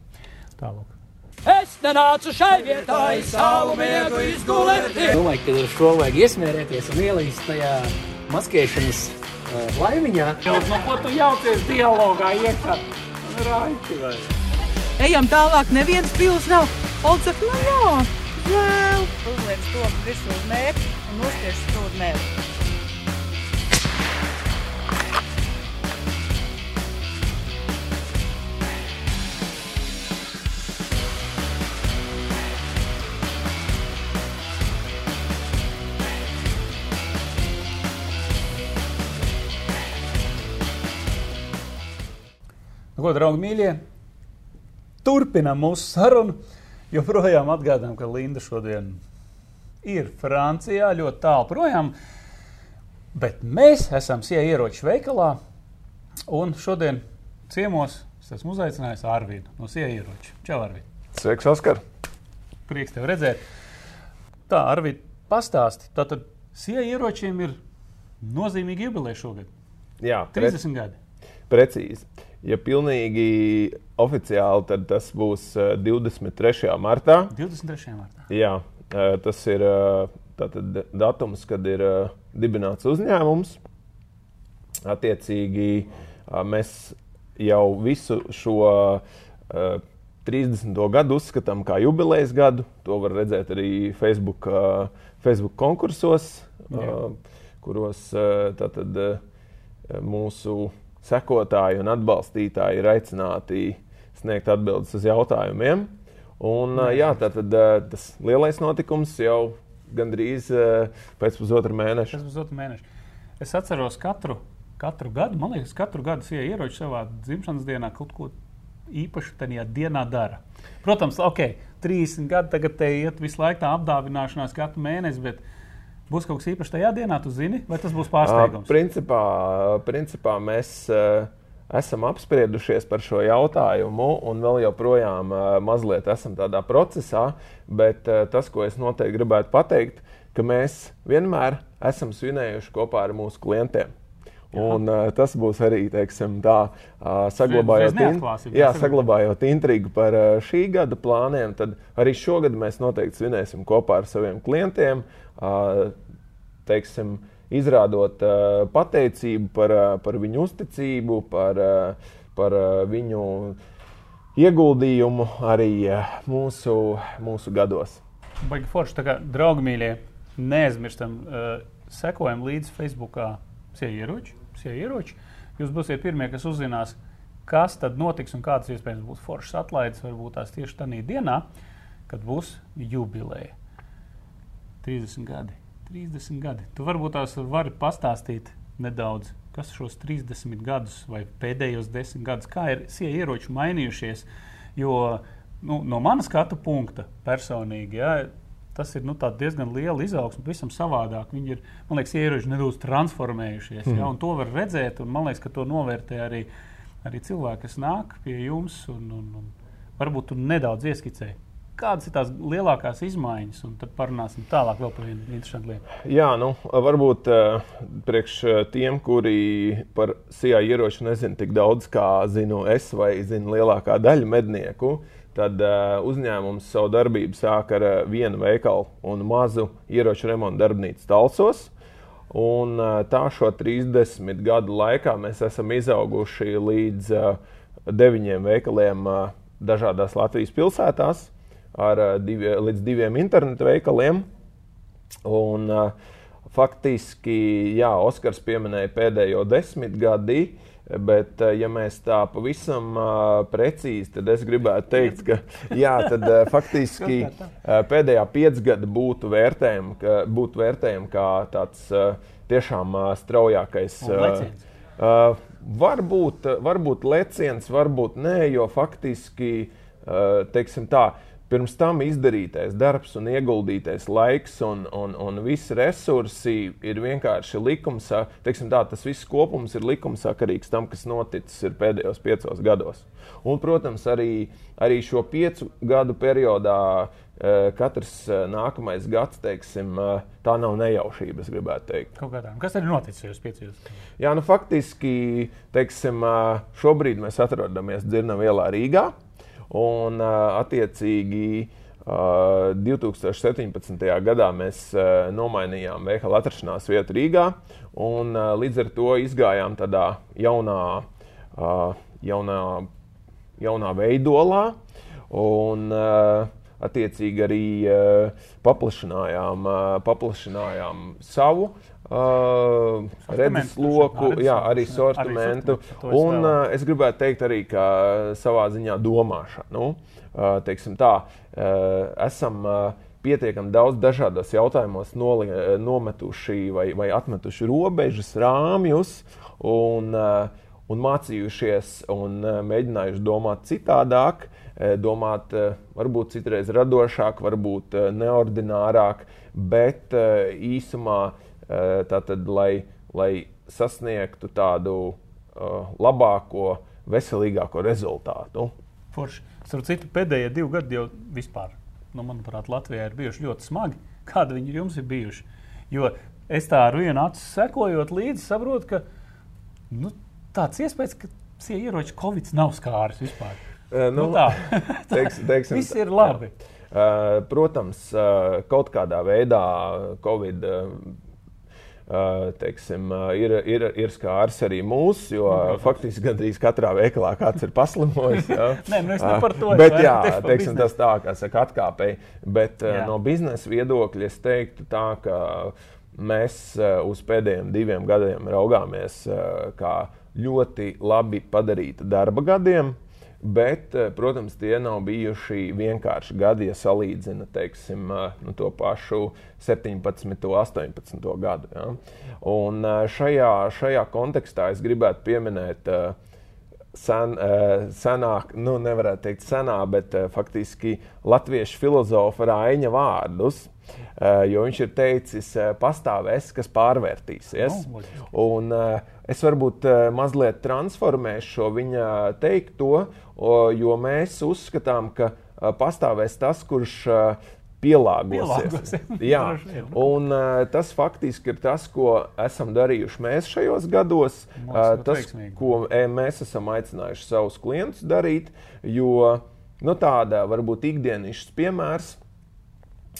Tālāk. Es nenācu šai vietai savu miegu izgulēt. Domāju, ka ar šo vajag iesmērēties un ielīst tajā maskēšanas uh, laimiņā. No ko tu jaucies dialogā iekšā? Raiti vai? Ejam tālāk, neviens pils nav. Olcef, nu jā, žēl. uzliek to virsū uz mērķi un uzspiež stūri mērķi. Nu, ko, draugi, mīļie? Turpinām mūsu sarunu. Joprojām atgādājam, ka Linda šodien ir Francijā, ļoti tālu projām. Bet mēs esam Sija ieroču veikalā. Un šodien ciemos es esmu uzaicinājis Arvidu no Sija ieroča. Čau, Arvid! Sveiks, Oskar! Prieks tev redzēt! Tā, Arvid, pastāsti. Tātad Sija ieročiem ir nozīmīga jubileja šogad. Jā, 30 gadi. Precīzi. Ja pilnīgi oficiāli, tad tas būs eh, 23. martā. 23. martā. Jā, eh, tas ir eh, tātad datums, kad ir eh, dibināts uzņēmums. Attiecīgi eh, mēs jau visu šo eh, 30. gadu uzskatām par jubilejas gadu. To var redzēt arī Facebook, eh, Facebook konkursos, Jā. eh, kuros eh, tātad, eh, mūsu sekotāji un atbalstītāji ir aicināti sniegt atbildes uz jautājumiem. Un, jā, tātad tas lielais notikums jau gandrīz pēc pusotra mēneša. Būs otrs mēnesis. Es atceros katru, katru gadu, man liekas, katru gadu sie ieroči savā dzimšanas dienā kaut ko īpašu tajā dienā dara. Protams, ok, 30 gadi tagad te iet visu laiku tā apdāvināšanās katru mēnesi, bet būs kaut kas īpašs tajā dienā, tu zini, vai tas būs pārsteigums? Principā, principā mēs uh, esam apspriedušies par šo jautājumu, un vēl joprojām uh, mazliet esam tādā procesā. Bet uh, tas, ko es noteikti gribētu pateikt, ka mēs vienmēr esam svinējuši kopā ar mūsu klientiem. Un, uh, tas būs arī teiksim, tā, uh, saglabājot, neatklāsim, jā, saglabājot intrigu par uh, šī gada plāniem. Tad arī šogad mēs noteikti svinēsim kopā ar saviem klientiem. Uh, teiksim, izrādot uh, pateicību par, uh, par viņu uzticību, par, uh, par uh, viņu ieguldījumu arī uh, mūsu, mūsu gados. Baigi forši, tā kā draugi mīļie, neaizmirstam, uh, sekojam līdzi Facebookā sie ieroči, sie ieroči. Jūs būsiet pirmie, kas uzzinās, kas tad notiks un kādas iespējams būs foršas atlaides, varbūt tās tieši tajā dienā, kad būs jubileja. 30 gadi. 30 gadi. Tu varbūt tās vari pastāstīt nedaudz, kas šos 30 gadus vai pēdējos 10 gadus, kā ir sie ieroči mainījušies. Jo nu, no manas skatu punkta personīgi. Ja, Tas ir nu, tā diezgan liela izaugsme, pavisam savādāk. Viņi ir, man liekas, ieroči nedaudz transformējušies. Mm. Ja, to var redzēt, un man liekas, ka to novērtē arī, arī cilvēki, kas nāk pie jums. Un, un, un varbūt tu nedaudz ieskicēji, kādas ir tās lielākās izmaiņas, un tad parunāsim tālāk par vienu interesantu lietu. Jā, nu, varbūt uh, priekš eh, tiem, kuri par SIA ieroču nezina tik daudz, kā zinu es vai zinu lielākā daļa mednieku, tad uh, uzņēmums savu darbību sāk ar uh, vienu veikalu un mazu ieroču remontu darbnīcu Talsos. Un, tā šo 30 gadu laikā mēs esam izauguši līdz deviņiem veikaliem dažādās Latvijas pilsētās, ar uh, divi, līdz diviem internetu veikaliem. Un, uh, faktiski, jā, Oskars pieminēja pēdējo desmitgadi, bet, uh, ja mēs tā pavisam uh, precīzi, tad es gribētu teikt, ka jā, tad, uh, faktiski uh, pēdējā piecgada būtu vērtējama, ka, būtu vērtējama kā tāds uh, tiešām uh, straujākais. Uh, varbūt, varbūt leciens, varbūt nē, jo faktiski, uh, teiksim tā, pirms tam izdarītais darbs un ieguldītais laiks un, un, un visi resursi ir vienkārši likumsa, teiksim tā, tas viss kopums ir likumsakarīgs tam, kas noticis pēdējos piecos gados. Un, protams, arī, arī šo piecu gadu periodā eh, katrs eh, nākamais gads, teiksim, eh, tā nav nejaušība, es gribētu teikt. Kas ir noticis šajos piecos? Jā, nu faktiski, teiksim, šobrīd mēs atrodamies Dzirnavā ielā Rīgā. Un, attiecīgi, ā, 2017. gadā mēs nomainījām veikalu atrašanās vietu Rīgā. Un, līdz ar to izgājām tādā jaunā, jaunā, jaunā veidolā. Un, attiecīgi arī paplašinājām, paplašinājām savu uh, redzesloku, Sortimentu, jā, arī sortimentu. Un uh, es gribētu teikt arī, ka savā ziņā domāšanu, uh, teiksim tā, uh, esam uh, pietiekami daudz dažādos jautājumos noli, nometuši vai, vai atmetuši robežas, rāmjus. Un, uh, un mācījušies un mēģinājuši domāt citādāk, domāt varbūt citreiz radošāk, varbūt neordinārāk, bet īsumā tātad, lai, lai sasniegtu tādu labāko, veselīgāko rezultātu. Forši. Starp citu, pēdējie divi gadi jau vispār, nu, manuprāt, Latvijā ir bijuši ļoti smagi. Kādi viņi jums ir bijuši? Jo es tā ar vienu acu sekojot līdzi, saprotu, ka nu, tāds iespējas, ka šie ieroči Covid nav skāris vispār. Nu, Nu tā. teiks, teiksim, Viss ir labi. Uh, protams, kaut kādā veidā Covid. Teiksim, ir, ir, ir skārs arī mūs, jo Nu, faktiski gandrīz katrā veikalā kāds ir paslimojis. jā. Nē, nu es par to, Bet, jā, teiksim, tas tā, kā saka, atkāpēji. Bet Jā. no biznesa viedokļa es teiktu tā, ka mēs uz pēdējiem diviem gadiem raugāmies kā ļoti labi padarīta darba gadiem. Bet, eh, protams, tie nav bijuši vienkārši gadi, ja salīdzina teiksim, eh, nu, to pašu 17, 18 gadu. Ja? Un eh, šajā, šajā kontekstā es gribētu pieminēt eh, sen, eh, senāk, nu, nevarētu teikt senā, bet eh, faktiski latviešu filozofa Raina vārdus. eh, Jo viņš ir teicis, eh, pastāvēs, kas pārvērtīsies. Loģiski. Un, es varbūt mazliet transformēšu šo viņa teikto, jo mēs uzskatām, ka pastāvēs tas, kurš pielāgosies. Jā, vien. un uh, tas faktiski ir tas, ko esam darījuši mēs šajos gados. Uh, tas, veiksmīgi. ko e, mēs esam aicinājuši savus klientus darīt, jo nu, tāda varbūt ikdienišķs piemērs.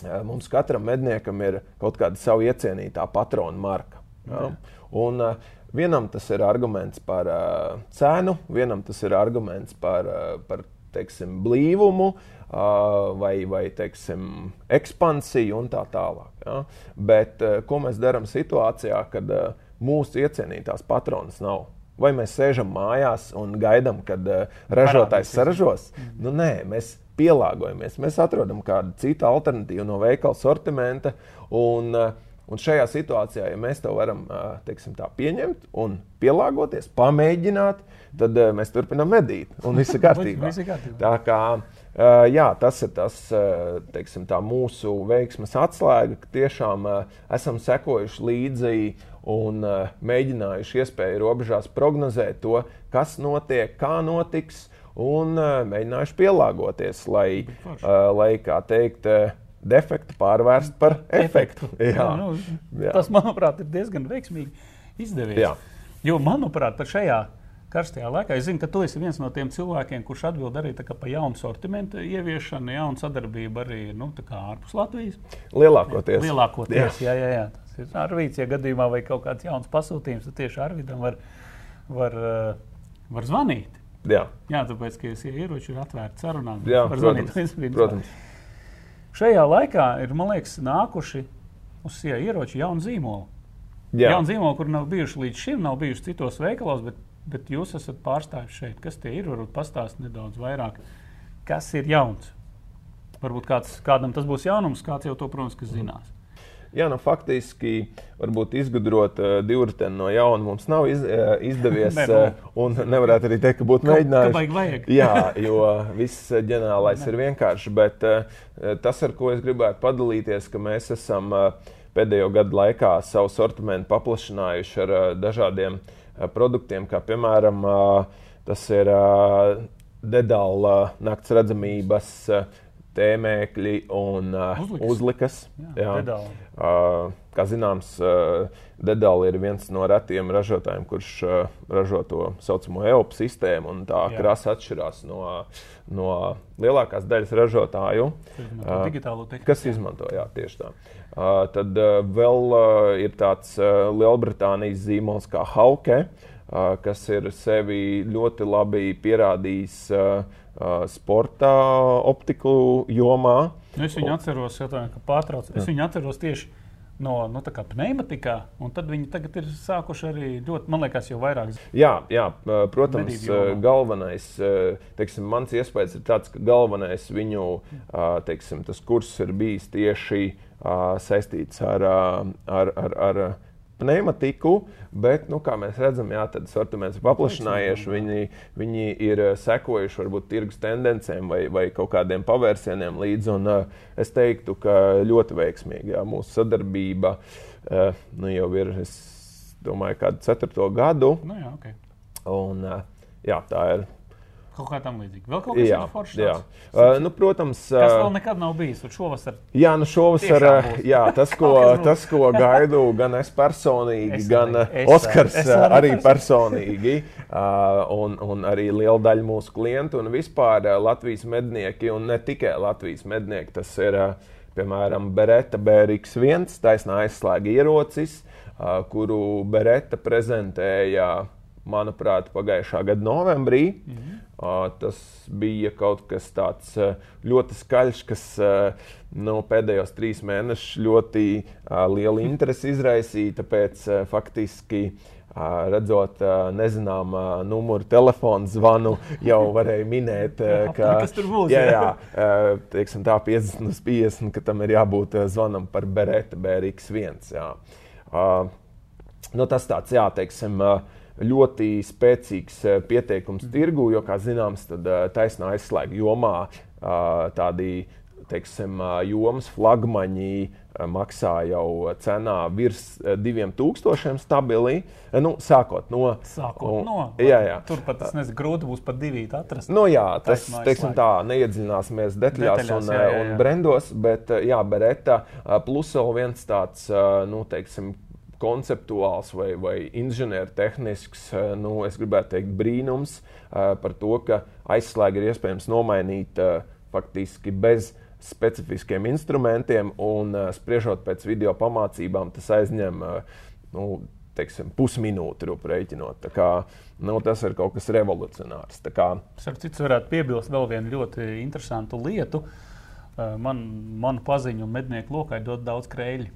Eh, Mums katram medniekam ir kaut kāda sava iecienītā patrona marka. Ja? Un, uh, vienam tas ir arguments par uh, cenu, vienam tas ir arguments par, uh, par teiksim, blīvumu uh, vai, vai teiksim, ekspansiju un tā tālāk. Ja? Bet ko mēs darām situācijā, kad mūsu iecienītās patronas nav? Vai mēs sēžam mājās un gaidām, kad ražotājs saražos? Nu, nē, mēs pielāgojamies. Mēs atrodam kādu citu alternatīvu no veikala sortimenta. Un, un šajā situācijā, ja mēs to varam teiksim, tā, pieņemt un pielāgoties, pamēģināt, tad mēs turpinām medīt. Un. Viss ir kārtībā. Tā kā, uh, jā, tas ir tas, uh, teiksim, mūsu veiksmes atslēga, ka tiešām uh, esam sekojuši līdzi un uh, mēģinājuši iespēju robežās prognozēt to, kas notiek, kā notiks, un uh, mēģinājuši pielāgoties, lai, uh, lai kā teikt, uh, defektu pārvērst par efektu. Jā, nu, Jā. tas, manuprāt, ir diezgan veiksmīgi izdevies. Jā. Jo, manuprāt, šajā karstajā laikā, es zinu, ka tu esi viens no tiem cilvēkiem, kurš atbild arī par jaunu sortimentu ieviešanu, jaunu sadarbību arī nu, ārpus Latvijas. lielākoties. Lielākoties, jā, jā, jā. Tas ir Arvīts, ja gadījumā vai kaut kāds jauns pasūtījums, tad tieši Arvītam var, var, uh, var zvanīt. Jā, Jā, tāpēc, ka šie ieroči ir atvērti sarunām. jā var protams. zvanīt brīdim. protams. Šajā laikā ir, man liekas, nākuši uz sija ieroči jauni zīmoli. Jā. Jauni zīmoli, kur nav bijuši līdz šim, nav bijuši citos veikalos, bet, bet jūs esat pārstāvis šeit. Kas tie ir? Varbūt pastāstīt nedaudz vairāk. Kas ir jauns? Varbūt kāds, kādam tas būs jaunums, kāds jau to, protams, zinās. Jā, nu, faktiski, varbūt izgudrot uh, divriteni no jauna mums nav iz, uh, izdevies. Nē, nu. uh, un nevarētu arī teikt, ka būtu mēģinājums. Jā, jo viss ģenerālais ir vienkārši. Bet uh, tas, ar ko es gribētu padalīties, ka mēs esam uh, pēdējo gadu laikā savu sortimentu paplašinājuši ar uh, dažādiem uh, produktiem, kā piemēram uh, tas ir uh, dedāla nakts redzamības. Tēmēkļi un Uzlikas. uzlikas. Jā, dedāli. Kā zināms, uh, Dedāli ir viens no retiem ražotājiem, kurš uh, ražo to saucamo EOP sistēmu. un Tā Jā. krāsa atšķirās no, no lielākās daļas ražotāju. Izmanto. Kas izmanto jā, tieši tā. Tad vēl ir tāds Lielbritānijas zīmols kā Hauke, kas ir sevi ļoti labi pierādījis sporta optiku jomā. Nu, es viņu atceros, atvainojiet, ka pārtrauc. Es viņu atceros tieši no nu, pneimatikā, un tad viņi tagad ir sākuši arī ļoti, man liekas, jau vairāk. Jā, jā, protams, galvenais, teiksim, mans iespējas ir tāds, ka galvenais viņu teiksim, tas kurs ir bijis tieši saistīts ar, ar, ar, ar pneimatiku, bet, nu, kā mēs redzam, jā, tad sortiments ir paplašinājies. Viņi, viņi ir eh, sekojuši varbūt tirgus tendencēm vai, vai kaut kādiem pavērsieniem līdzi. Un, uh, es teiktu, ka ļoti veiksmīgi jā, mūsu sadarbība uh, nu, jau ir, es domāju, kādu ceturto gadu. Nu, jā, okay. un, jā, tā ir Kaut kā tam līdzīga. Vēl kaut kas tāds foršs. jā. Uh, nu, protams, Kas uh, vēl nekad nav bijis. Šovasar Jā, nu šovasar uh, jā, tas, ko, tas, ko gaidu gan es personīgi, Es gan arī. uh, Es Oskars. Es uh, arī personīgi, uh, un, un arī liela daļa mūsu klientu un vispār uh, Latvijas mednieki, un ne tikai Latvijas mednieki, tas ir uh, piemēram Beretta BRX1, taisnā aizslēga ierocis, uh, kuru Beretta prezentēja, manuprāt, pagājušā gada novembrī. Mm -hmm. Uh, tas bija kaut kas tāds uh, ļoti skaļš, kas uh, nu, pēdējos trīs mēnešus ļoti uh, lielu interesi izraisīja. Tāpēc uh, faktiski uh, redzot nezināmu numuru telefonu zvanu, jau varēja minēt, ka Kas tur būs, Jā, jā? teiksim, tā 50 uz 50, ka tam ir jābūt zvanam par Beretta BRX1. Jā. Uh, nu, tas tāds, jā, teiksim, uh, ļoti spēcīgs uh, pieteikums tirgu, jo, kā zināms, tad uh, taisnā aizslēga jomā uh, tādi teiksim, jomas flagmaņi maksā jau cenā virs uh, 2000 stabili. Uh, Nu, sākot no. sākot un- no. Jā, jā. Turpat tas nezinu, grūti būs pat divi atrast. Nu, jā, tas teiksim, tā, neiedziļināsimies detaļās, Detaļās, un, jā, jā, un jā. brendos, bet jā, Beretta plus vēl viens tāds, nu, teiksim, konceptuāls vai, vai inženiertehnisks, uh, nu, es gribētu teikt, brīnums uh, par to, ka aizslēgu ir iespējams nomainīt uh, faktiski bez specifiskiem instrumentiem, un spriežot pēc video pamācībām, tas aizņem nu, teiksim, pusminūti rēķinot. Kā, nu, tas ir kaut kas revolucionārs. Kā, Starp citu, varētu piebilst vēl vienu ļoti interesantu lietu. Man, manu paziņu mednieku lokā ļoti daudz krēļu.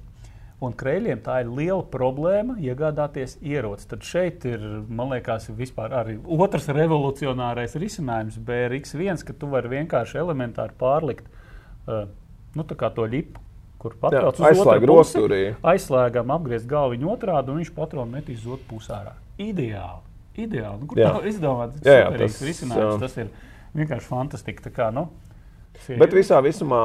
Un krēļiem tā ir liela problēma iegādāties ieroci. Tad šeit ir, man liekas, vispār arī otrs revolucionārais risinājums, BRX1, ka tu vari vienkārši elementāri pārlikt uh, nu, to lipu, kur uz aizslēg rokturī. Aizslēgam, apgriezt galviņu otrādi, un viņš patronu metīs uz otru pusē ārā. Ideāli. Ideāli. Nu, kur Jā. tā izdomāt? Jā, jā, tas, risinājums. jā. Tas ir vienkārši fantastiski. Tā Kā, nu, sie- Bet visā visumā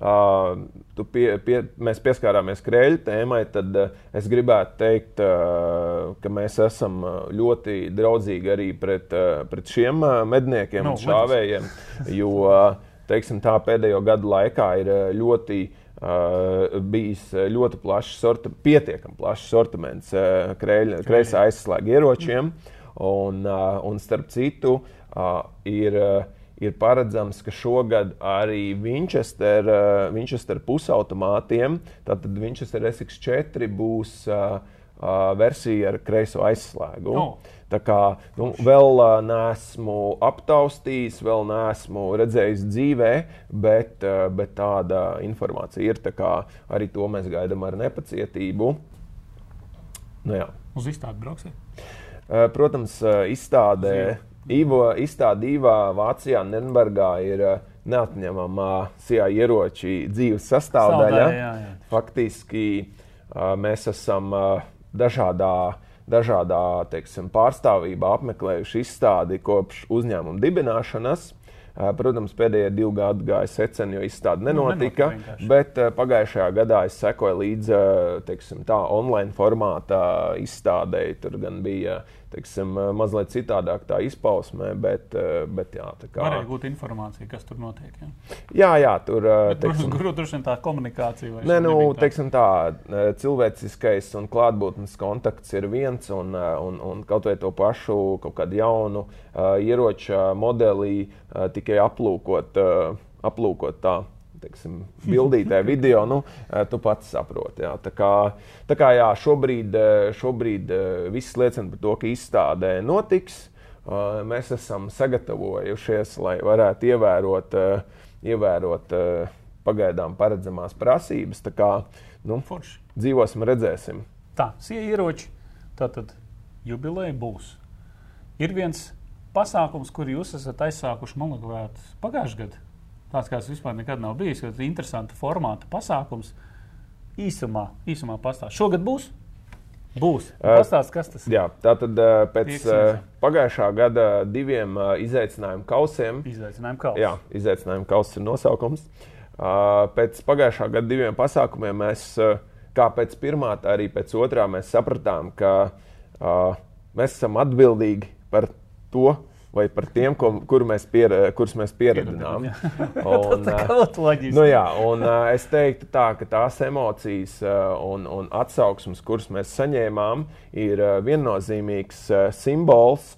uh, pie, pie, mēs pieskārāmies krēļu tēmai. Tad uh, es gribētu teikt, uh, ka mēs esam ļoti draudzīgi arī pret, uh, pret šiem uh, medniekiem Nu, un šāvējiem. Jo uh, teiksim, tā pēdējo gadu laikā ir uh, ļoti. Uh, bijis ļoti plašs, sorti, pietiekami plašs sortiments uh, kreisā aizslēgu ieročiem. Un, uh, un starp citu, uh, ir, uh, ir paredzams, ka šogad arī Winchester, uh, Winchester pusautomātiem, tātad Winchester SX4 būs uh, uh, versija ar kreiso aizslēgu. Nu. Tā kā nu, vēl uh, neesmu aptaustījis, vēl neesmu redzējis dzīvē, bet, uh, bet tāda informācija ir. Tā kā arī to mēs gaidām ar nepacietību. Nu, jā. Uz izstādi brauksiet. Uh, Protams, izstādē, Ivo, izstāde Īvā Vācijā, Nürnbergā ir uh, neatņemama CIA ieroči dzīves sastāvdaļa. Sastāvdaļa, jā, jā. Faktiski uh, mēs esam dažādā, dažādā teiksim, pārstāvībā apmeklējuši izstādi kopš uzņēmuma dibināšanas. Protams, pēdējie divi gadi gāja seceni, jo izstāde Nu, nenotika. nenotika vienkārši. Bet pagājušajā gadā es sekoju līdzi teiksim, tā, online formātā izstādēji. Tur gan bija teiksim, uh, mazliet citādāk tā izpausmē, bet, uh, bet jā, tā kā. Varēja gūt informāciju, kas tur notiek. Ja? Jā, jā, tur protams, teiksim, grūti droši vien tā komunikācija. Nē, nu, tā. teiksim tā, eh, cilvēciskais un klātbūtnes kontakts ir viens, un, eh, un, un kaut vai to pašu kaut kādu jaunu uh, ieroča modeli uh, tikai aplūkot, uh, aplūkot tā. Teiksim, bildītē, video, nu, eh, tu pats saproti. Jā. Tā kā, tā kā jā, šobrīd, eh, šobrīd eh, viss liecina par to, ka izstādē notiks. Mēs esam sagatavojušies, lai varētu ievērot, ievērot pagaidām paredzamās prasības. Tā kā nu, Forši. dzīvosim, redzēsim. Tā, sie ieroči. Tātad jubileja būs. Ir viens pasākums, kur jūs esat aizsākuši, man liekas, pagājušajā gadā. Tāds kāds vispār nekad nav bijis. Tas ir interesants formāta pasākums. Īsumā, īsumā pastāstīt. Šogad būs. Būs. Pastāst, kas tas ir? Jā, tātad uh, pēc redzēt. pagājušā gada diviem izaicinājumu kausiem, Izaicinājumu kausa. jā, izaicinājumu kausa ir nosaukums. Pēc pagājušā gada diviem pasākumiem mēs, kā pēc pirmā, tā arī pēc otrā, mēs sapratām, ka mēs esam atbildīgi par to, vai par tiem, ko, kur mēs pier, kurus mēs. Un, Tā uh, kā ļoti loģiski. Nu, jā, un uh, es teiktu, tā, ka tās emocijas uh, un, un atsauksmes, kuras mēs saņēmām, ir viennozīmīgs simbols,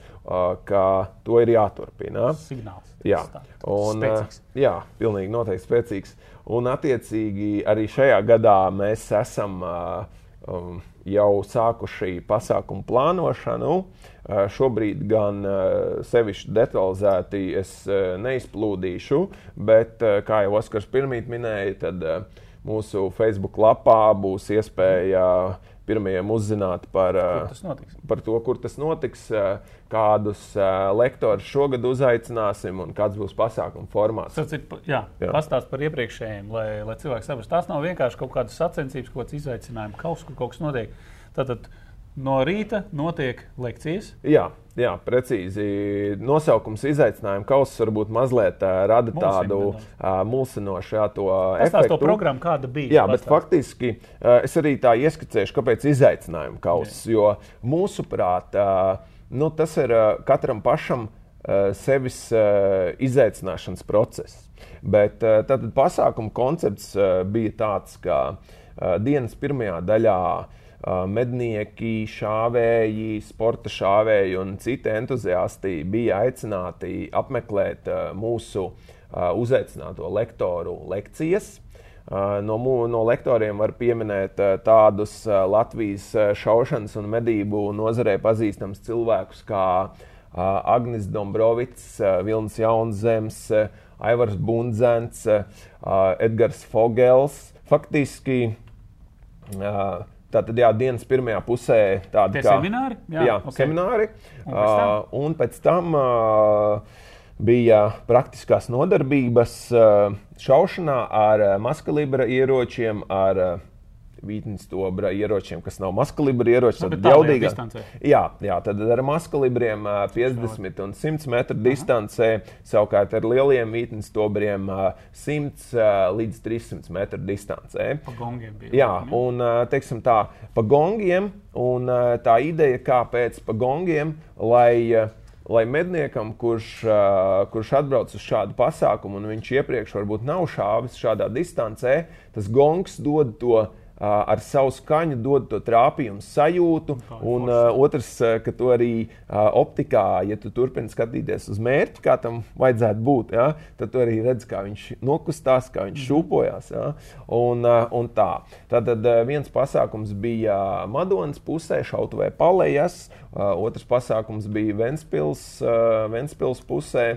ka to ir jāturpina. Signāls. Jā, Tas un, Spēcīgs. jā, pilnīgi noteikti spēcīgs. Un, attiecīgi, arī šajā gadā mēs esam uh, um, jau sākuši pasākumu plānošanu. Uh, šobrīd gan uh, sevišķi detalizēti es uh, neizplūdīšu, bet, uh, kā jau Oskars pirmīt minēja, tad uh, mūsu Facebook lapā būs iespēja pirmajiem uzzināt par, notiks? par to, kur tas notiks, uh, kādus uh, lektorus šogad uzaicināsim un kāds būs pasākuma formāts. Tas ir jā, Jā. jā. pastāst par iepriekšējiem, lai, lai cilvēki saprastu. Tās nav vienkārši kaut kādas sacensības, kaut kāds izaicinājums, kaut, kur kaut kas notiek. Tātad no rīta notiek lekcijas. Jā, jā, precīzi. Nosaukums izaicinājuma kausa varbūt mazliet uh, rada Mulsina tādu uh, mulsinošu jā, to efektu. to programmu, kāda bija. Jā, bet Pastāst. faktiski uh, es arī tā ieskicēšu, kāpēc izaicinājuma kausa. Jo mūsuprāt, uh, nu, tas ir uh, katram pašam uh, sevis uh, izaicināšanas process. Bet uh, tad pasākuma koncepts uh, bija tāds, ka uh, dienas pirmajā daļā uh, mednieki, šāvēji, sporta šāvēji un citi entuziasti bija aicināti apmeklēt mūsu uzaicināto lektoru lekcijas. No, no lektoriem var pieminēt tādus Latvijas šaušanas un medību nozarē pazīstams cilvēkus kā Agnis Dombrovits, Vilnis Jaunzems, Aivars Bundzens, Edgars Fogels. Faktiski uh, Tātad, jā, dienas pirmajā pusē tāda Tie semināri? Jā, Jā, ok. okay. semināri. Un pēc tam? Uh, un pēc tam uh, bija praktiskās nodarbības uh, šaušanā ar uh, maskalibra ieročiem, ar uh, vītņstobra ieročiem, kas nav maskalibra ieroči. Nu, tad jaudīgā-. Jā, jā, tad ar maskalibriem ā, 50 un 100 metru distancē, savukārt ar lieliem vītņstobriem 100 ā, līdz 300 metru distancē. Pa gongiem bija. Jā, un teiksim tā, pa gongiem, un tā ideja, kāpēc pa gongiem, lai, lai medniekam, kurš, ā, kurš atbrauc uz šādu pasākumu, un viņš iepriekš varbūt nav šāvis šādā distancē, tas gongs dod to ar savu skaņu, dod to trāpījumu sajūtu, un ā, otrs, ka tu arī ā, optikā, ja tu turpini skatīties uz mērķi, kā tam vajadzētu būt, ja, tad tu arī redz, kā viņš nokustās, kā viņš šūpojas. Ja, un, ā, un tā. Tātad ā, viens pasākums bija Madonas pusē, šautavē Palējas, ā, otrs pasākums bija Ventspils, ā, Ventspils pusē.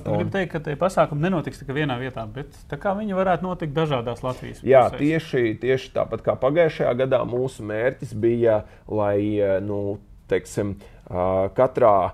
Gribu teikt, ka tie pasākumi nenotiks tikai vienā vietā, bet viņi varētu notikt dažādās Latvijas Jā, pusēs. tieši, tieši tāpat kā pagājušajā gadā mūsu mērķis bija, lai eh, nu, teiksim, ah, katrā.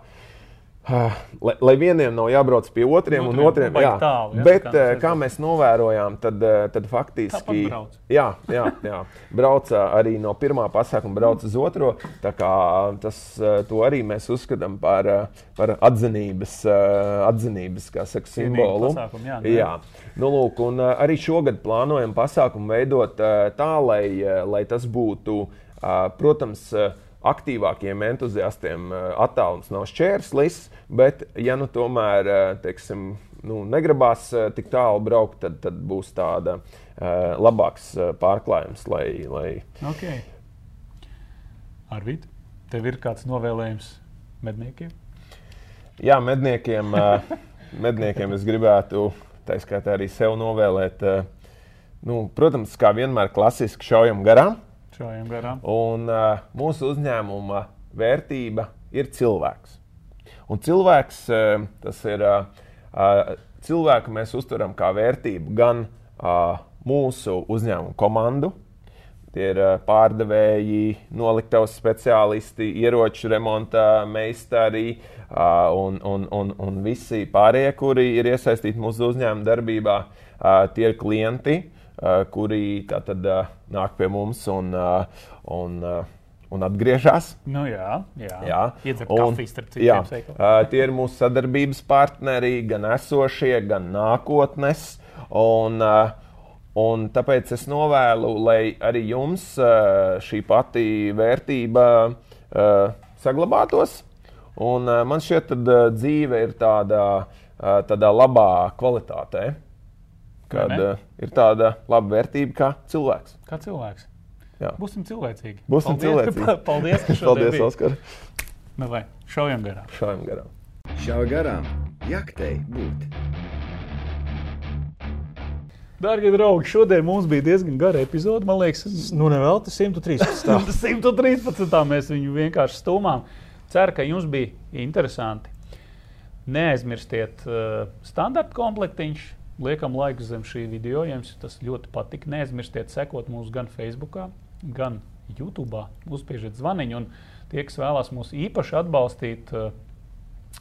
Lai, lai vieniem nav jābrauc pie otriem, un Otriem otriem baigi jā. tālu, ja, Bet, kā kā, mēs kā mēs novērojām, tad, eh, tad faktiski. Jā, jā, jā. brauca arī no pirmā pasākuma, brauca uz otro. Tas, eh, to arī mēs uzskatām par, eh, par atzinības, eh, atzinības saka, simbolu. pasākumu, jā, nu, jā. Nu, lūk, un, arī šogad plānojam pasākumu veidot tā, lai, lai tas būtu, protams, aktīvākiem entuziastiem uh, attālums nav šķērslis, bet, ja nu tomēr uh, teiksim, nu, negribās uh, tik tālu braukt, tad, tad būs tāda labāks pārklājums. Lai, lai... Okay. Arvīt, tev ir kāds novēlējums medniekiem? Jā, medniekiem, medniekiem es gribētu, tā skaitā arī sev novēlēt, nu, protams, kā vienmēr klasiski šaujam garām. Šaujam garām. Un uh, mūsu uzņēmuma vērtība ir cilvēks. Un cilvēks uh, tas ir uh, cilvēku mēs uztveram kā vērtību gan uh, mūsu uzņēmuma komandu. Tie ir pārdevēji, noliktavas speciālisti, ieroču remonta meistari un, un, un, un visi pārējie, kuri ir iesaistīti mūsu uzņēmuma darbībā. Tie ir klienti, kuri tātad uh, nāk pie mums un, uh, un, uh, un atgriežas. Nu, jā, jā. Jā, starp jā, ā, tie ir mūsu sadarbības partneri, gan esošie, gan nākotnes. Un, ā, un tāpēc es novēlu, lai arī jums ā, šī pati vērtība ā, saglabātos. Un, ā, man šķiet, ka dzīve ir tāda, ā, tādā labā kvalitātē, kad ā, ir tāda laba vērtība kā cilvēks. Kā cilvēks. Jā. Būsim cilvēcīgi. Būsim Paldies, cilvēcīgi. Paldies, ka šodien Paldies. Oskar! Nu, vai, šaujam garām. Šājam garām! Šāva garām, jaktei būt. Darbie draugi, šodien mums bija diezgan gara epizode. Man liekas, Nu, nevelti 113. 113. mēs viņu vienkārši stūmām. Ceru, ka jums bija interesanti. Neaizmirstiet uh, standarta komplektiņš. Liekam laiku zem šī video, ja jums tas ļoti patika. Neaizmirstiet sekot mūs gan Facebook, gan YouTube. Uzspiežiet zvaniņu, un tie, kas vēlās mūs īpaši atbalstīt, uh,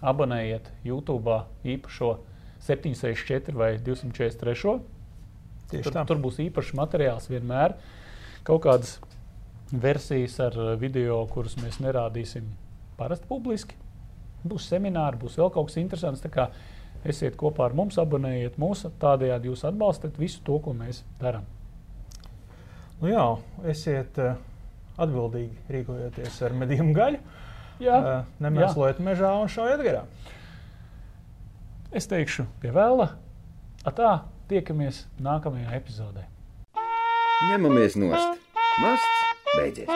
abonējiet YouTube īpašo 764 vai 243. Tieši Tur, tā. tur būs īpašs materiāls vienmēr. Kaut kādas versijas ar uh, video, kurus mēs nerādīsim parasti publiski. Būs semināri, būs vēl kaut kas interesants. Esiet kopā ar mums, abonējiet mūsu, tādējādi jūs atbalstat visu to, ko mēs darām. Nu, jā, esiet uh, atbildīgi rīkojoties ar medījumu gaļu. Jā, Uh, Nemēslojiet mežā un šaujiet garā. es teikšu, pie vēla. Tā, tiekamies nākamajā epizodē. Ņemamies nost. Masts beidzies.